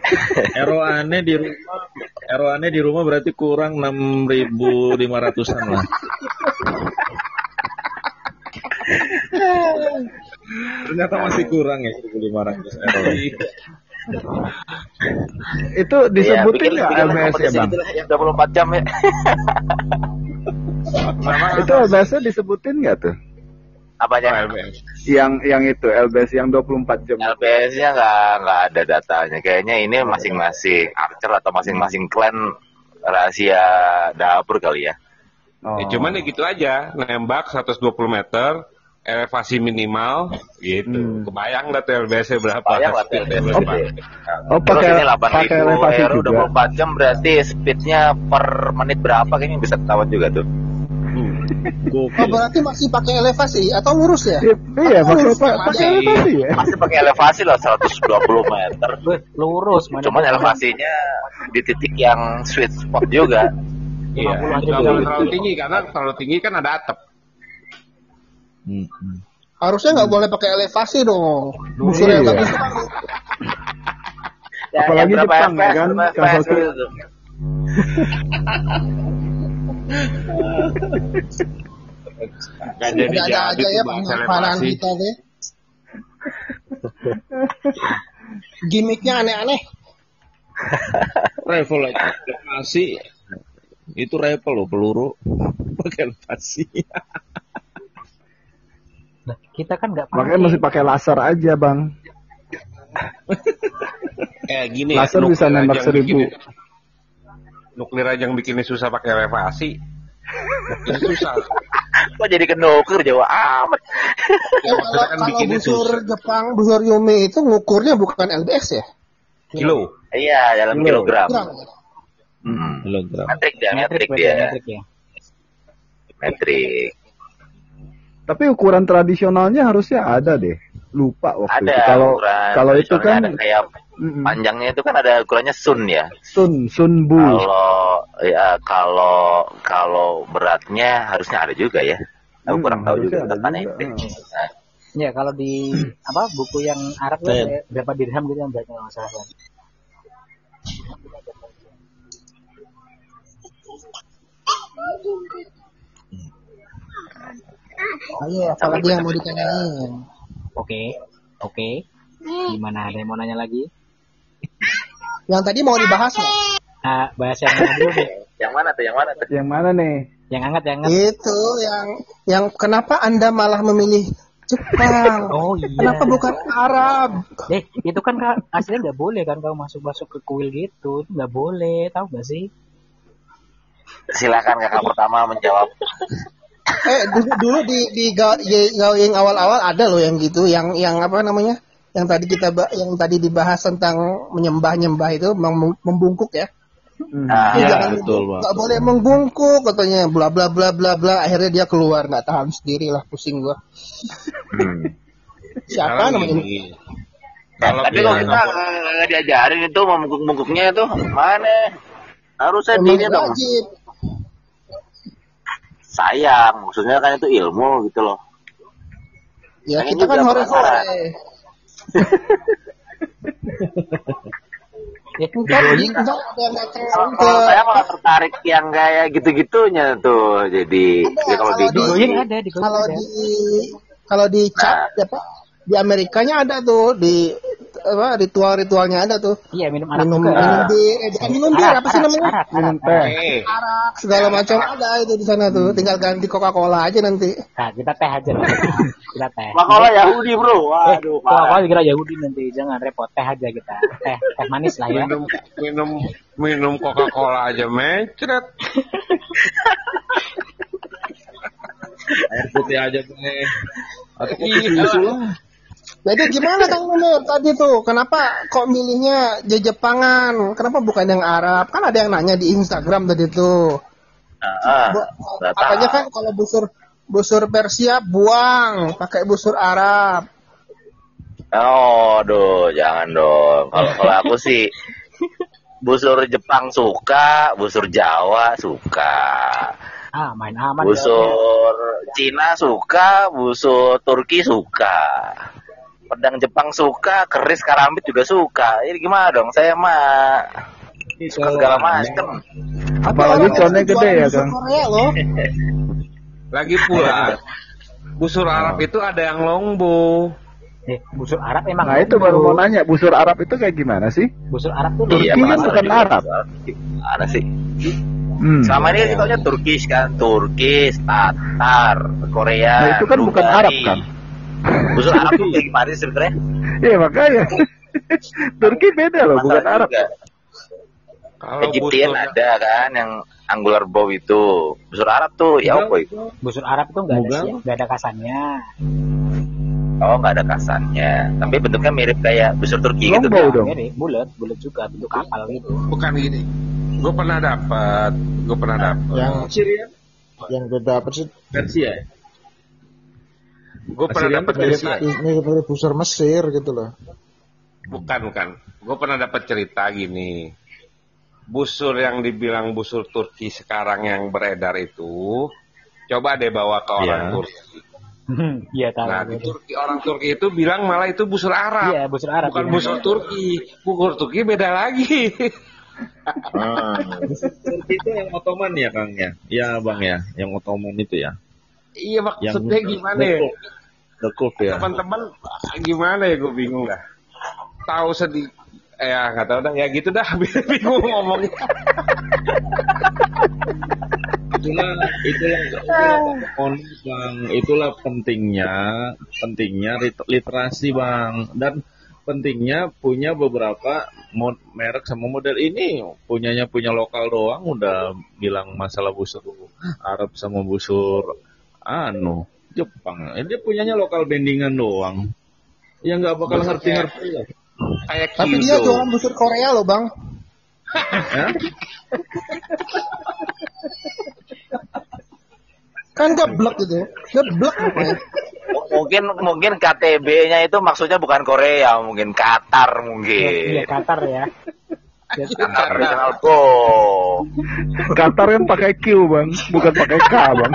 Ero aneh di rumah, ero aneh di rumah berarti kurang 6.500an lah. Ternyata masih kurang ya 1.500 ero. itu disebutin nggak ya, LBS ya bang? Yang 24 jam ya. itu LBS disebutin nggak tuh? Apa aja? Oh, Yang yang itu LBS yang 24 jam. LBS-nya nggak nggak ada datanya. Kayaknya ini masing-masing archer atau masing-masing clan rahasia dapur kali ya. Oh. ya cuman ya gitu aja, nembak 120 meter, elevasi minimal gitu. Hmm. Kebayang nggak tuh LBS berapa? Kebayang lah LBS oh, oh, pakai, ini 8 pakai elevasi juga. 24 jam berarti speednya per menit berapa kayaknya bisa ketahuan juga tuh. Oh, berarti masih pakai elevasi atau lurus ya? Iya, pakai pakai elevasi ya. Masih pakai elevasi lah 120 meter. lurus. Cuman elevasinya di titik yang sweet spot juga. Iya, kalau terlalu tinggi karena terlalu tinggi kan ada atap. Hmm. Harusnya nggak boleh pakai elevasi dong. Busur yang tadi. Apalagi Jepang ya kan, kalau Gak jadi ada aja ya pengapalan kita deh. Gimiknya aneh-aneh. Rifle masih itu rifle loh peluru pakai pasti. Nah, kita kan nggak Makanya masih pakai laser aja bang. kayak gini laser ya, bisa nembak seribu nuklir aja yang bikinnya susah pakai elevasi susah. Kok jadi ke nuklir Jawa? Amat. Ya, kalau, kan kalau busur susah. Jepang busur Yumi itu ngukurnya bukan LBS ya? Kilo. Iya dalam kilo. kilogram. Hmm. kilogram. Metrik dia metrik, metrik dia. metrik, ya. metrik tapi ukuran tradisionalnya harusnya ada deh. Lupa waktu ada, itu kalau kalau itu kan ada kayak mm-hmm. panjangnya itu kan ada ukurannya sun ya sun sun bu kalau ya kalau kalau beratnya harusnya ada juga ya aku hmm, kurang tahu juga tekanan itu nah. ya kalau di apa buku yang Arab kan berapa dirham gitu yang beratnya nggak salah kan Ayo, apalagi yang mau ditanyain? Oke, oke. Gimana? Ada yang mau nanya lagi? Yang tadi mau dibahas nggak? Ah, bahas yang mana dulu nih? Yang mana tuh? Yang mana tuh? Yang mana nih? Yang hangat, yang hangat. Itu yang yang kenapa Anda malah memilih Jepang? Oh iya. Kenapa bukan Arab? Eh, itu kan aslinya nggak boleh kan kalau masuk-masuk ke kuil gitu, itu nggak boleh, tahu nggak sih? Silakan kakak pertama menjawab. eh dulu, dulu di di yang awal-awal ada loh yang gitu, yang yang apa namanya? Yang tadi kita yang tadi dibahas tentang menyembah-nyembah itu membungkuk ya. Hmm. Ah, ya, jangan betul, nggak boleh membungkuk katanya bla bla bla bla bla akhirnya dia keluar nggak tahan sendiri lah pusing gua. Hmm. Siapa namanya ini? Kalau tapi kalau kita nggak diajarin itu membungkuk-bungkuknya itu mana? Harusnya dia dong. Sayang, maksudnya kan itu ilmu gitu loh. Ya kita kan hore-hore ya, kalau saya malah tertarik yang kayak gitu-gitunya tuh. Jadi ada, ya kalau, kalau di, di ada di kalau di kalau di chat nah. apa di Amerikanya ada tuh di apa ritual-ritualnya ada tuh. Iya minum arak minum, juga. Minum bir, eh, minum bir apa sih namanya? Arak, minum teh. Arak segala macam ada itu di sana tuh. Tinggal ganti Coca-Cola aja nanti. Nah, kita teh aja. kita teh. Coca-Cola Yahudi, Bro. Waduh, eh, Coca-Cola dikira Yahudi nanti. Jangan repot teh aja kita. Teh teh manis lah ya. Minum minum minum Coca-Cola aja mencret. Air putih aja nih. Atau kopi susu lah. Jadi gimana Kang Munir tadi tuh? Kenapa kok milihnya Jepangan? Kenapa bukan yang Arab? Kan ada yang nanya di Instagram tadi tuh. Uh, Katanya kan kalau busur busur Persia buang, pakai busur Arab. Oh, aduh, jangan dong. Kalau kalau aku sih busur Jepang suka, busur Jawa suka. Ah, main aman. Busur ya. Cina suka, busur Turki suka pedang Jepang suka, keris karambit juga suka. Ini gimana dong? Saya mah suka segala macam. Apalagi connya gede ya, Kang. Lagi pula busur Arab itu ada yang longbo. Eh, busur Arab emang. Nah, itu baru mau nanya, busur Arab itu kayak gimana sih? Busur Arab tuh Turki iya, kan bukan Arab. Ada sih. Hmm. Sama ini kita tahunya Turkish kan, Turkish, Tatar, Korea. Nah, itu kan bukan Arab kan? Busur Arab tuh kayak gimana sih sebenarnya? Iya makanya. Turki beda loh, Masalah bukan Arab. Kalau Egyptian ada kan yang angular bow itu. Busur Arab tuh ya apa itu? Busur Arab tuh nggak ada nggak ada kasannya. Oh nggak ada kasannya, tapi bentuknya mirip kayak busur Turki gitu. Longbow dong. Mirip, bulat, bulat juga bentuk kapal gitu. Bukan gini. Gue pernah dapat, gue pernah dapat. Yang Syria? Yang gue dapat sih Persia. Gue pernah dapat cerita. Ini seperti busur Mesir gitu loh. Bukan, bukan. Gue pernah dapat cerita gini. Busur yang dibilang busur Turki sekarang yang beredar itu, coba deh bawa ke orang yeah. Turki. Iya tahu. Nah di Turki orang Turki itu bilang malah itu busur Arab. Iya busur Arab. Bukan ya. busur Turki. Busur Turki beda lagi. ah, Turki itu yang Ottoman ya Kang ya? Iya Bang ya, yang Ottoman itu ya. Iya maksudnya yang gimana ya? Dekuk ya. Teman-teman gimana ya? Gue bingung dah. Tahu sedih eh ya nggak tahu dah ya gitu dah. Bingung ngomongnya. itulah itulah itulah, bang. Itulah pentingnya pentingnya literasi bang. Dan pentingnya punya beberapa mod, merek sama model ini. Punyanya punya lokal doang. Udah bilang masalah busur Arab sama busur anu Jepang. Eh, dia punyanya lokal bendingan doang. Ya nggak bakal ngerti-ngerti lah. kayak tapi dia jualan busur Korea loh bang. Kan geblek gitu ya. Geblek pokoknya mungkin mungkin KTB-nya itu maksudnya bukan Korea, mungkin Qatar mungkin. Iya, Qatar ya. Qatar Go. Qatar yang pakai Q, Bang, bukan pakai K, Bang.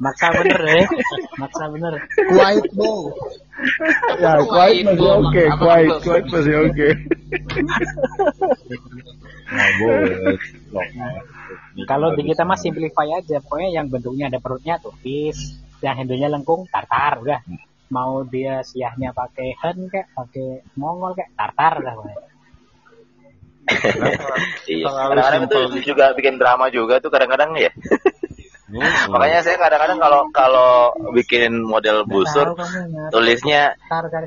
Maksa bener ya. Maksa bener. Kuwait bow. Ya, Kuwait masih oke, okay. Kuwait, Kuwait masih oke. Okay. Nah. Kalau di kita mah simplify aja, pokoknya yang bentuknya ada perutnya tuh fish, yang handlenya lengkung tartar udah mau dia siahnya pakai hen kayak pakai mongol kayak tartar udah iya. kadang-kadang itu juga bikin drama juga tuh kadang-kadang ya Hmm. Makanya saya kadang-kadang kalau kalau bikin model busur tulisnya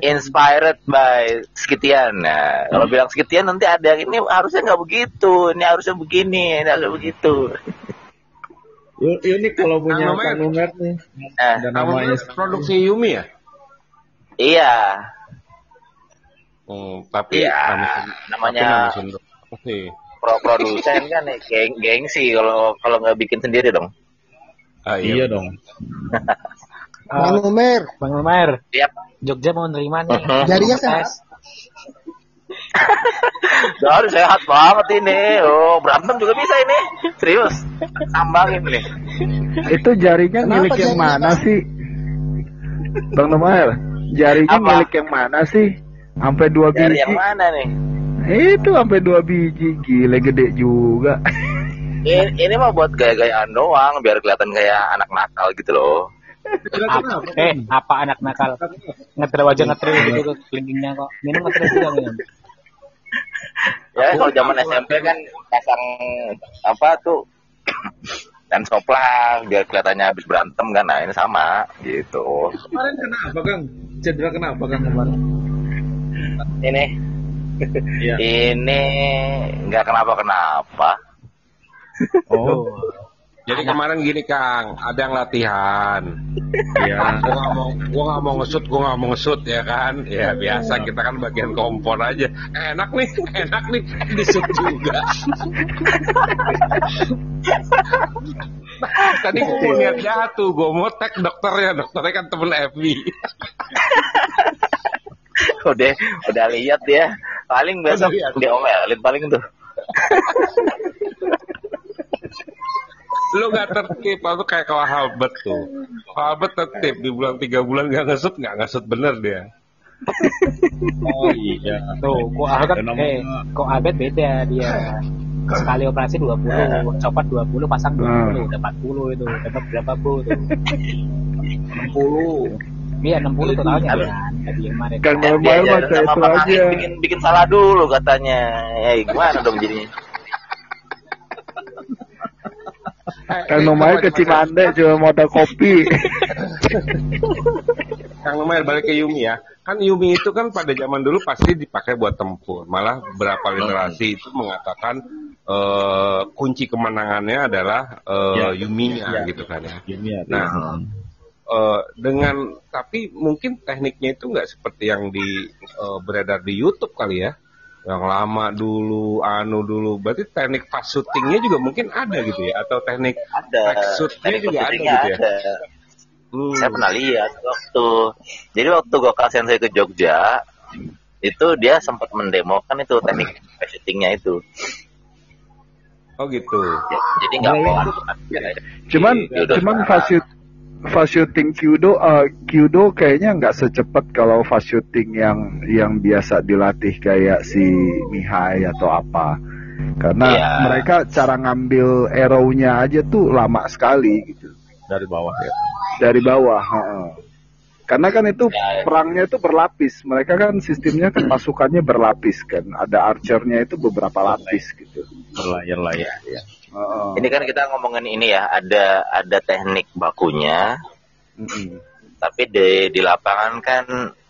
inspired by Skitian. Nah, kalau bilang Skitian nanti ada ini harusnya nggak begitu, ini harusnya begini, ini harusnya begitu. Ini kalau punya nah, Kang Umet nih. Eh, ada namanya produksi Yumi ya? Iya. Hmm, tapi ya, namanya pro produsen kan geng gengsi kalau kalau nggak bikin sendiri dong. Ah, iya, iya dong. Bang Umer. Bang Umer. Yep. Jogja mau nerima nih. Jarinya sehat. Dari sehat banget ini. Oh, berantem juga bisa ini. Serius. Tambangin nih. Itu jaringnya Kenapa milik yang mana sih? Bang Nomael, jaringnya Apa? milik yang mana sih? Sampai dua biji. Jari yang mana nih? Itu sampai dua biji, gile gede juga. ini, ini mah buat gaya-gayaan doang, biar kelihatan kayak anak nakal gitu loh. apa, eh, apa anak nakal? Ngetril aja ngetril gitu kelilingnya kok. Minum ngetril juga minum ya kalau zaman SMP kan pasang apa tuh dan soplah biar kelihatannya habis berantem kan nah ini sama gitu kemarin kenapa kang cedera kenapa kang kemarin ini ya. ini nggak kenapa kenapa oh jadi kemarin gini Kang, ada yang latihan. Ya, gua nggak mau, gua nggak mau ngesut, gua nggak mau ngesut ya kan. Ya biasa kita kan bagian kompor aja. Enak nih, enak nih, disut juga. Tadi gua mau lihat jatuh, gua mau tag dokternya, dokternya kan temen Evi. udah, udah lihat ya. Paling besok diomelin paling tuh lu gak tertib aku kayak kalau halbet tuh. Halbet tertib di bulan tiga bulan gak ngesut gak ngesut bener dia. Oh iya. Tuh kok abet eh kok abet beda dia. Sekali operasi 20 copot 20 pasang 20 hmm. udah 40 itu dapat berapa bro tuh 60 iya 60 totalnya kan kan normal mah kayak itu aja bikin bikin salah dulu katanya ya gimana dong jadinya Kang Numail ke Cimande cuma modal kopi. Kang Numail balik ke Yumi ya. Kan Yumi itu kan pada zaman dulu pasti dipakai buat tempur. Malah berapa literasi itu mengatakan uh, kunci kemenangannya adalah uh, ya. Yuminya ya. gitu kan ya. Yumi nah, uh, dengan tapi mungkin tekniknya itu nggak seperti yang di uh, beredar di YouTube kali ya yang lama dulu, anu dulu. Berarti teknik fast shootingnya juga mungkin ada gitu ya, atau teknik ada. shootnya juga ada gitu ya. Hmm. Saya pernah lihat waktu, jadi waktu gue saya ke Jogja, itu dia sempat mendemokan itu teknik fast shootingnya itu. Oh gitu. Ya, jadi nggak ya, ya. Cuman, cuman fast fast shooting Kyudo uh, Kyudo kayaknya nggak secepat kalau fast shooting yang yang biasa dilatih kayak si Mihai atau apa karena yeah. mereka cara ngambil arrow-nya aja tuh lama sekali gitu dari bawah ya dari bawah uh. Karena kan itu yeah, yeah. perangnya itu berlapis mereka kan sistemnya kan pasukannya berlapis kan ada archernya itu beberapa lapis gitu berlayar-layar ya Oh. Ini kan kita ngomongin ini ya, ada ada teknik bakunya, mm-hmm. tapi di di lapangan kan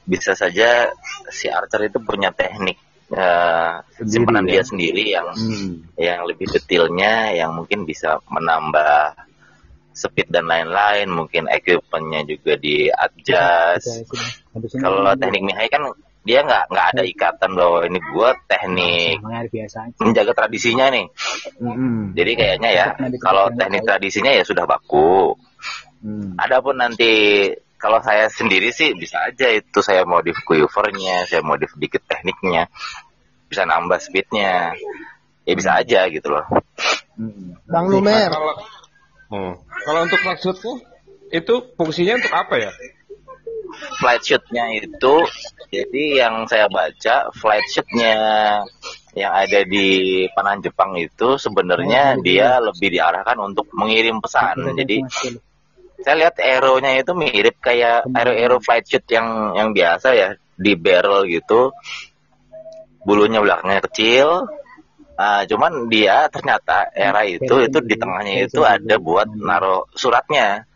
bisa saja si archer itu punya teknik uh, simpanan ya? dia sendiri yang hmm. yang lebih detailnya yang mungkin bisa menambah speed dan lain-lain mungkin equipmentnya juga di adjust. Kalau teknik Mihai kan dia nggak nggak ada ikatan bahwa ini gue teknik menjaga tradisinya nih. Mm-hmm. jadi kayaknya ya kalau teknik tradisinya ya sudah baku. Mm. adapun nanti kalau saya sendiri sih bisa aja itu saya modif quivernya saya modif dikit tekniknya bisa nambah speednya. Ya bisa aja gitu loh. Mm. bang Lumer. hmm. Kalau untuk maksudku itu fungsinya untuk apa ya flight shootnya itu jadi yang saya baca flight shootnya yang ada di Panahan Jepang itu sebenarnya oh, dia lebih diarahkan untuk mengirim pesan. Jadi saya lihat aeronya itu mirip kayak aero-aero flight shoot yang yang biasa ya di barrel gitu. Bulunya belakangnya kecil. Uh, cuman dia ternyata era itu itu di tengahnya itu ada buat naruh suratnya.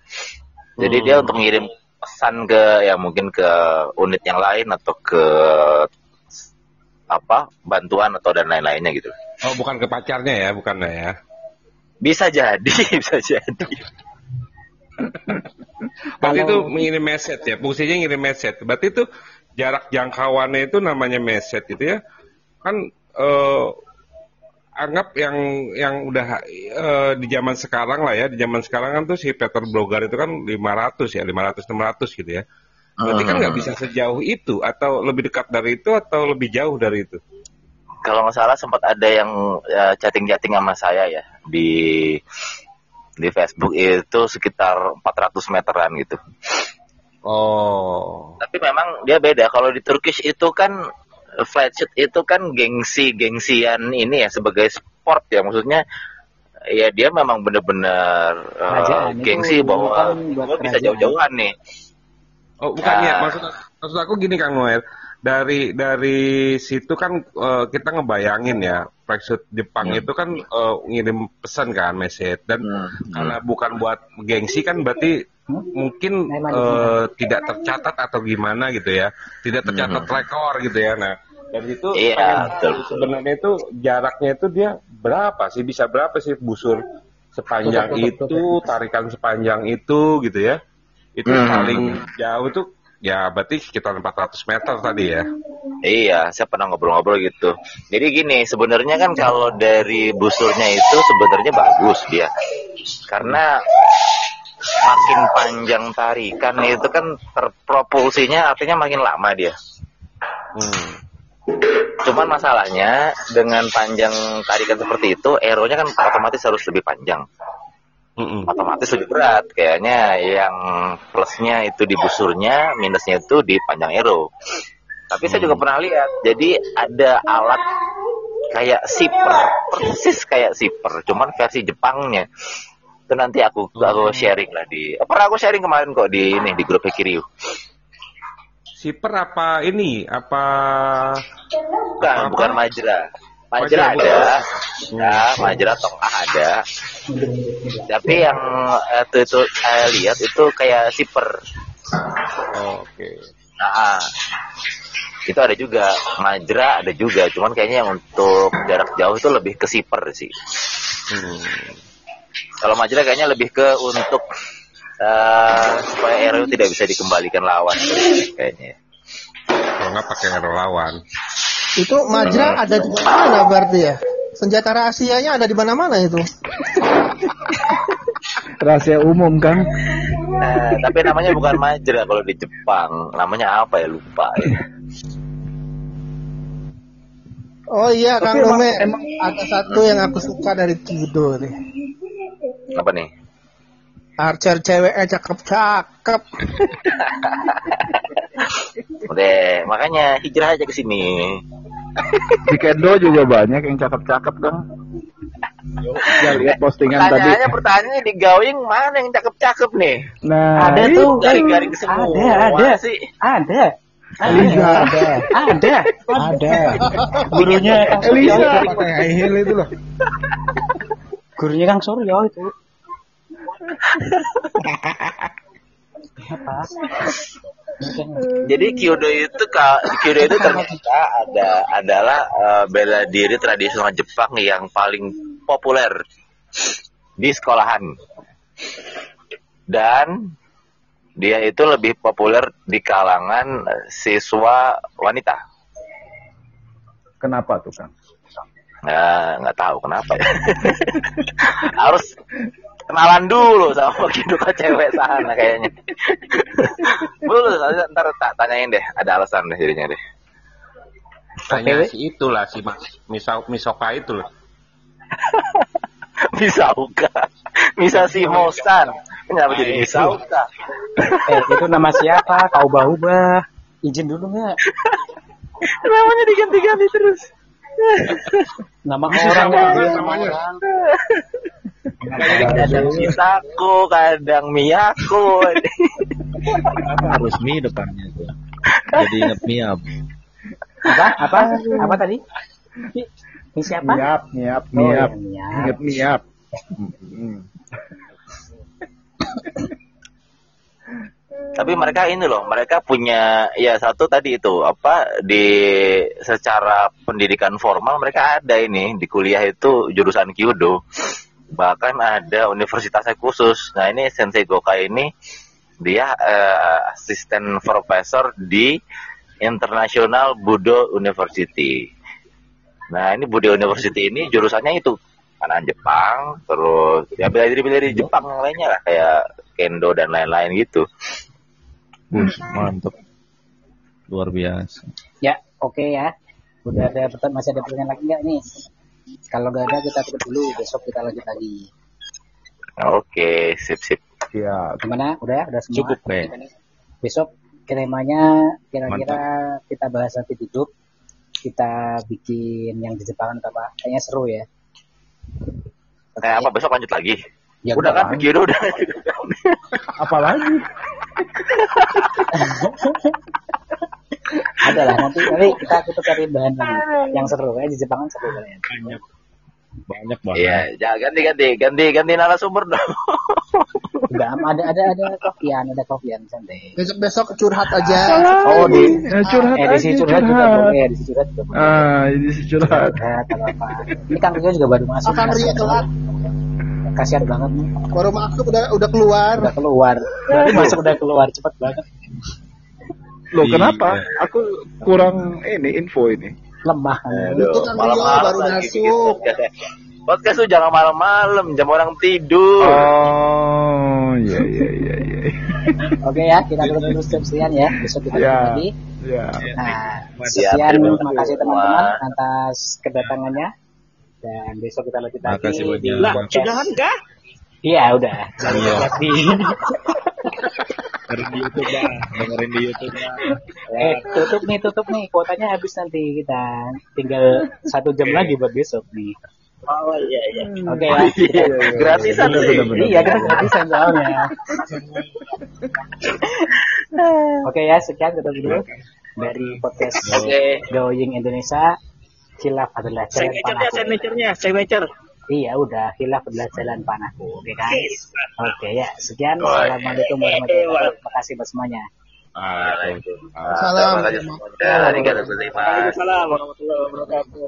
Jadi hmm. dia untuk ngirim pesan ke ya mungkin ke unit yang lain atau ke apa bantuan atau dan lain-lainnya gitu. Oh bukan ke pacarnya ya, bukan ya? Bisa jadi, bisa jadi. Berarti itu mengirim message ya, fungsinya ngirim message. Berarti itu jarak jangkauannya itu namanya message itu ya. Kan eh, anggap yang yang udah uh, di zaman sekarang lah ya, di zaman sekarang kan tuh si Peter Blogar itu kan 500 ya, 500 600 gitu ya. Berarti kan nggak ah. bisa sejauh itu atau lebih dekat dari itu atau lebih jauh dari itu? Kalau nggak salah sempat ada yang ya, chatting-chatting sama saya ya di di Facebook itu sekitar 400 meteran gitu. Oh. Tapi memang dia beda. Kalau di Turkish itu kan flat shoot itu kan gengsi gengsian ini ya sebagai sport ya. Maksudnya ya dia memang benar-benar uh, gengsi bahwa gue bisa jauh-jauhan nih. Oh bukan ya, nah, maksud maksud aku gini Kang Noel. Dari dari situ kan uh, kita ngebayangin ya shoot Jepang hmm. itu kan uh, ngirim pesan kan message. Dan hmm. karena bukan buat gengsi kan berarti mungkin uh, tidak tercatat atau gimana gitu ya. Tidak tercatat hmm. rekor gitu ya. Nah dan itu iya, sebenarnya itu jaraknya itu dia berapa sih? Bisa berapa sih busur sepanjang betul, betul, itu betul. tarikan sepanjang itu gitu ya? Itu hmm. paling jauh itu ya berarti sekitar 400 meter tadi ya? Iya saya pernah ngobrol-ngobrol gitu. Jadi gini sebenarnya kan kalau dari busurnya itu sebenarnya bagus dia. Karena makin panjang tarikan itu kan terpropulsinya artinya makin lama dia. Hmm Cuman masalahnya dengan panjang tarikan seperti itu, aeronya kan otomatis harus lebih panjang. Mm-mm. Otomatis lebih berat. Kayaknya yang plusnya itu di busurnya, minusnya itu di panjang aero. Tapi mm. saya juga pernah lihat, jadi ada alat kayak zipper, persis kayak zipper, cuman versi Jepangnya. Itu nanti aku aku mm. sharing lah di. Pernah aku sharing kemarin kok di ini di grup Hekiryu. Siper apa ini? Apa bukan apa? bukan Majra. Majra ada, ya Majra Tokah ada. Tapi yang itu, itu saya lihat itu kayak siper. Oh, Oke. Okay. Nah, itu ada juga Majra ada juga, cuman kayaknya yang untuk jarak jauh itu lebih ke siper sih. Hmm. Kalau Majra kayaknya lebih ke untuk uh, supaya Aero tidak bisa dikembalikan lawan kayaknya. Kalau nggak pakai Aero lawan. Itu Majra ada di mana berarti ya? Senjata rahasianya ada di mana-mana itu. Rahasia umum kan? Uh, tapi namanya bukan Majra kalau di Jepang. Namanya apa ya lupa ya. Oh iya, Kang Rome, emang ada satu yang aku suka dari Kido nih. Apa nih? Archer ceweknya cakep-cakep. Udah, makanya hijrah aja ke sini. Di Kendo juga banyak yang cakep-cakep dong. Ya lihat postingan tadi. Pertanyaannya pertanyaannya di Gawing mana yang cakep-cakep nih? Nah, ada tuh garing-garing semua. Ada, ada sih. Ada. Eliza. Ada. Ada. Ada. Gurunya Eliza. Pakai itu loh. Gurunya Kang Suryo itu. Jadi Kyudo itu Kyudo itu ternyata ada adalah uh, bela diri tradisional Jepang yang paling populer di sekolahan. Dan dia itu lebih populer di kalangan siswa wanita. Kenapa tuh Kang? Nggak tahu kenapa ya. Harus kenalan dulu sama kehidupan cewek sana kayaknya. Dulu ntar tak tanyain deh, ada alasan deh jadinya deh. Tanya si itulah si Misau Misoka itu loh. Misauka. Misa si Mosan. Kenapa jadi Misauka? eh, itu nama siapa? Kau ubah-ubah. Izin dulu nggak? Namanya diganti-ganti terus. Nama orang namanya. Kadang Misako, kadang Miyako. Harus Mi depannya tuh. Jadi inget Miap. Apa? Apa? Apa tadi? Mi siapa? Miap, miap, Oh, miap. ya, miap. Ingat miap. Tapi mereka ini loh, mereka punya ya satu tadi itu apa di secara pendidikan formal mereka ada ini di kuliah itu jurusan kyudo. Bahkan ada universitasnya khusus. Nah, ini Sensei Goka ini dia eh, asisten profesor di International Budo University. Nah, ini Budo University ini jurusannya itu kanan Jepang, terus ya bela diri bela diri Jepang yang lainnya lah kayak kendo dan lain-lain gitu. Bus, mantap. Luar biasa. Ya, oke ya. Udah ada pertanyaan masih ada pertanyaan lagi nggak nih? Kalau nggak ada kita tutup dulu, besok kita lanjut lagi. Oke, sip sip. Ya, Gimana? Udah? Udah semua? Cukup, Be. Besok temanya kira-kira kita bahas nanti di grup. Kita bikin yang di Jepang atau apa? Kayaknya seru ya. Eh, apa besok lanjut lagi? Ya, udah kan, lanjut. Kyudo udah. apalagi Ada lah nanti nanti kita kita cari bahan lagi yang seru ya di Jepang kan seru kalian. Banyak. Banyak banget. Iya, jangan ganti ganti ganti ganti narasumber dong. Udah ada ada ada kopian ada kopian santai. Besok besok curhat aja. Oh di Ya, curhat edisi aja, curhat juga curhat. boleh edisi curhat juga boleh. ah ini si curhat. Curhat atau apa. Ini Kang Rio juga baru masuk. Kang Rio Kasihan telat. banget. Kasihan banget nih. Baru masuk udah udah keluar. Udah keluar. Baru masuk udah keluar cepet banget. Loh Iya. kenapa? Aku kurang ini info ini. Lemah. Aduh, Itu kan malam-malam Rio baru lagi masuk. bikin podcast ya. Podcast tuh jangan malam-malam, jam orang tidur. Oh, iya iya iya iya. Oke ya, kita tutup dulu sekian ya. Besok kita Ya. lanjut lagi. Ya. Nah, sekian terima terima kasih teman-teman atas kedatangannya. Dan besok kita lanjut lagi Makasih di banyak. Lah, Sudahan kah? Iya, udah. Iya. Dengerin di YouTube dah. Dengerin di YouTube dah. eh, tutup nih, tutup nih. Kuotanya habis nanti kita tinggal satu jam lagi buat besok nih. Oh iya iya. Oke ya. Iya, gratisan Bener, sih. bener, bener. Iya, kita gratisan soalnya. Oke ya, sekian tutup dulu dari podcast. Going Indonesia. Hilaf adalah panahku. signaturenya, signature. Iya, udah hilaf adalah jalan panahku. Oke kan? Oke ya, sekian. Oh, iya. Assalamualaikum warahmatullahi wabarakatuh. Terima kasih buat semuanya. Waalaikumsalam. Gozaimasu. Waalaikumsalam warahmatullahi wabarakatuh.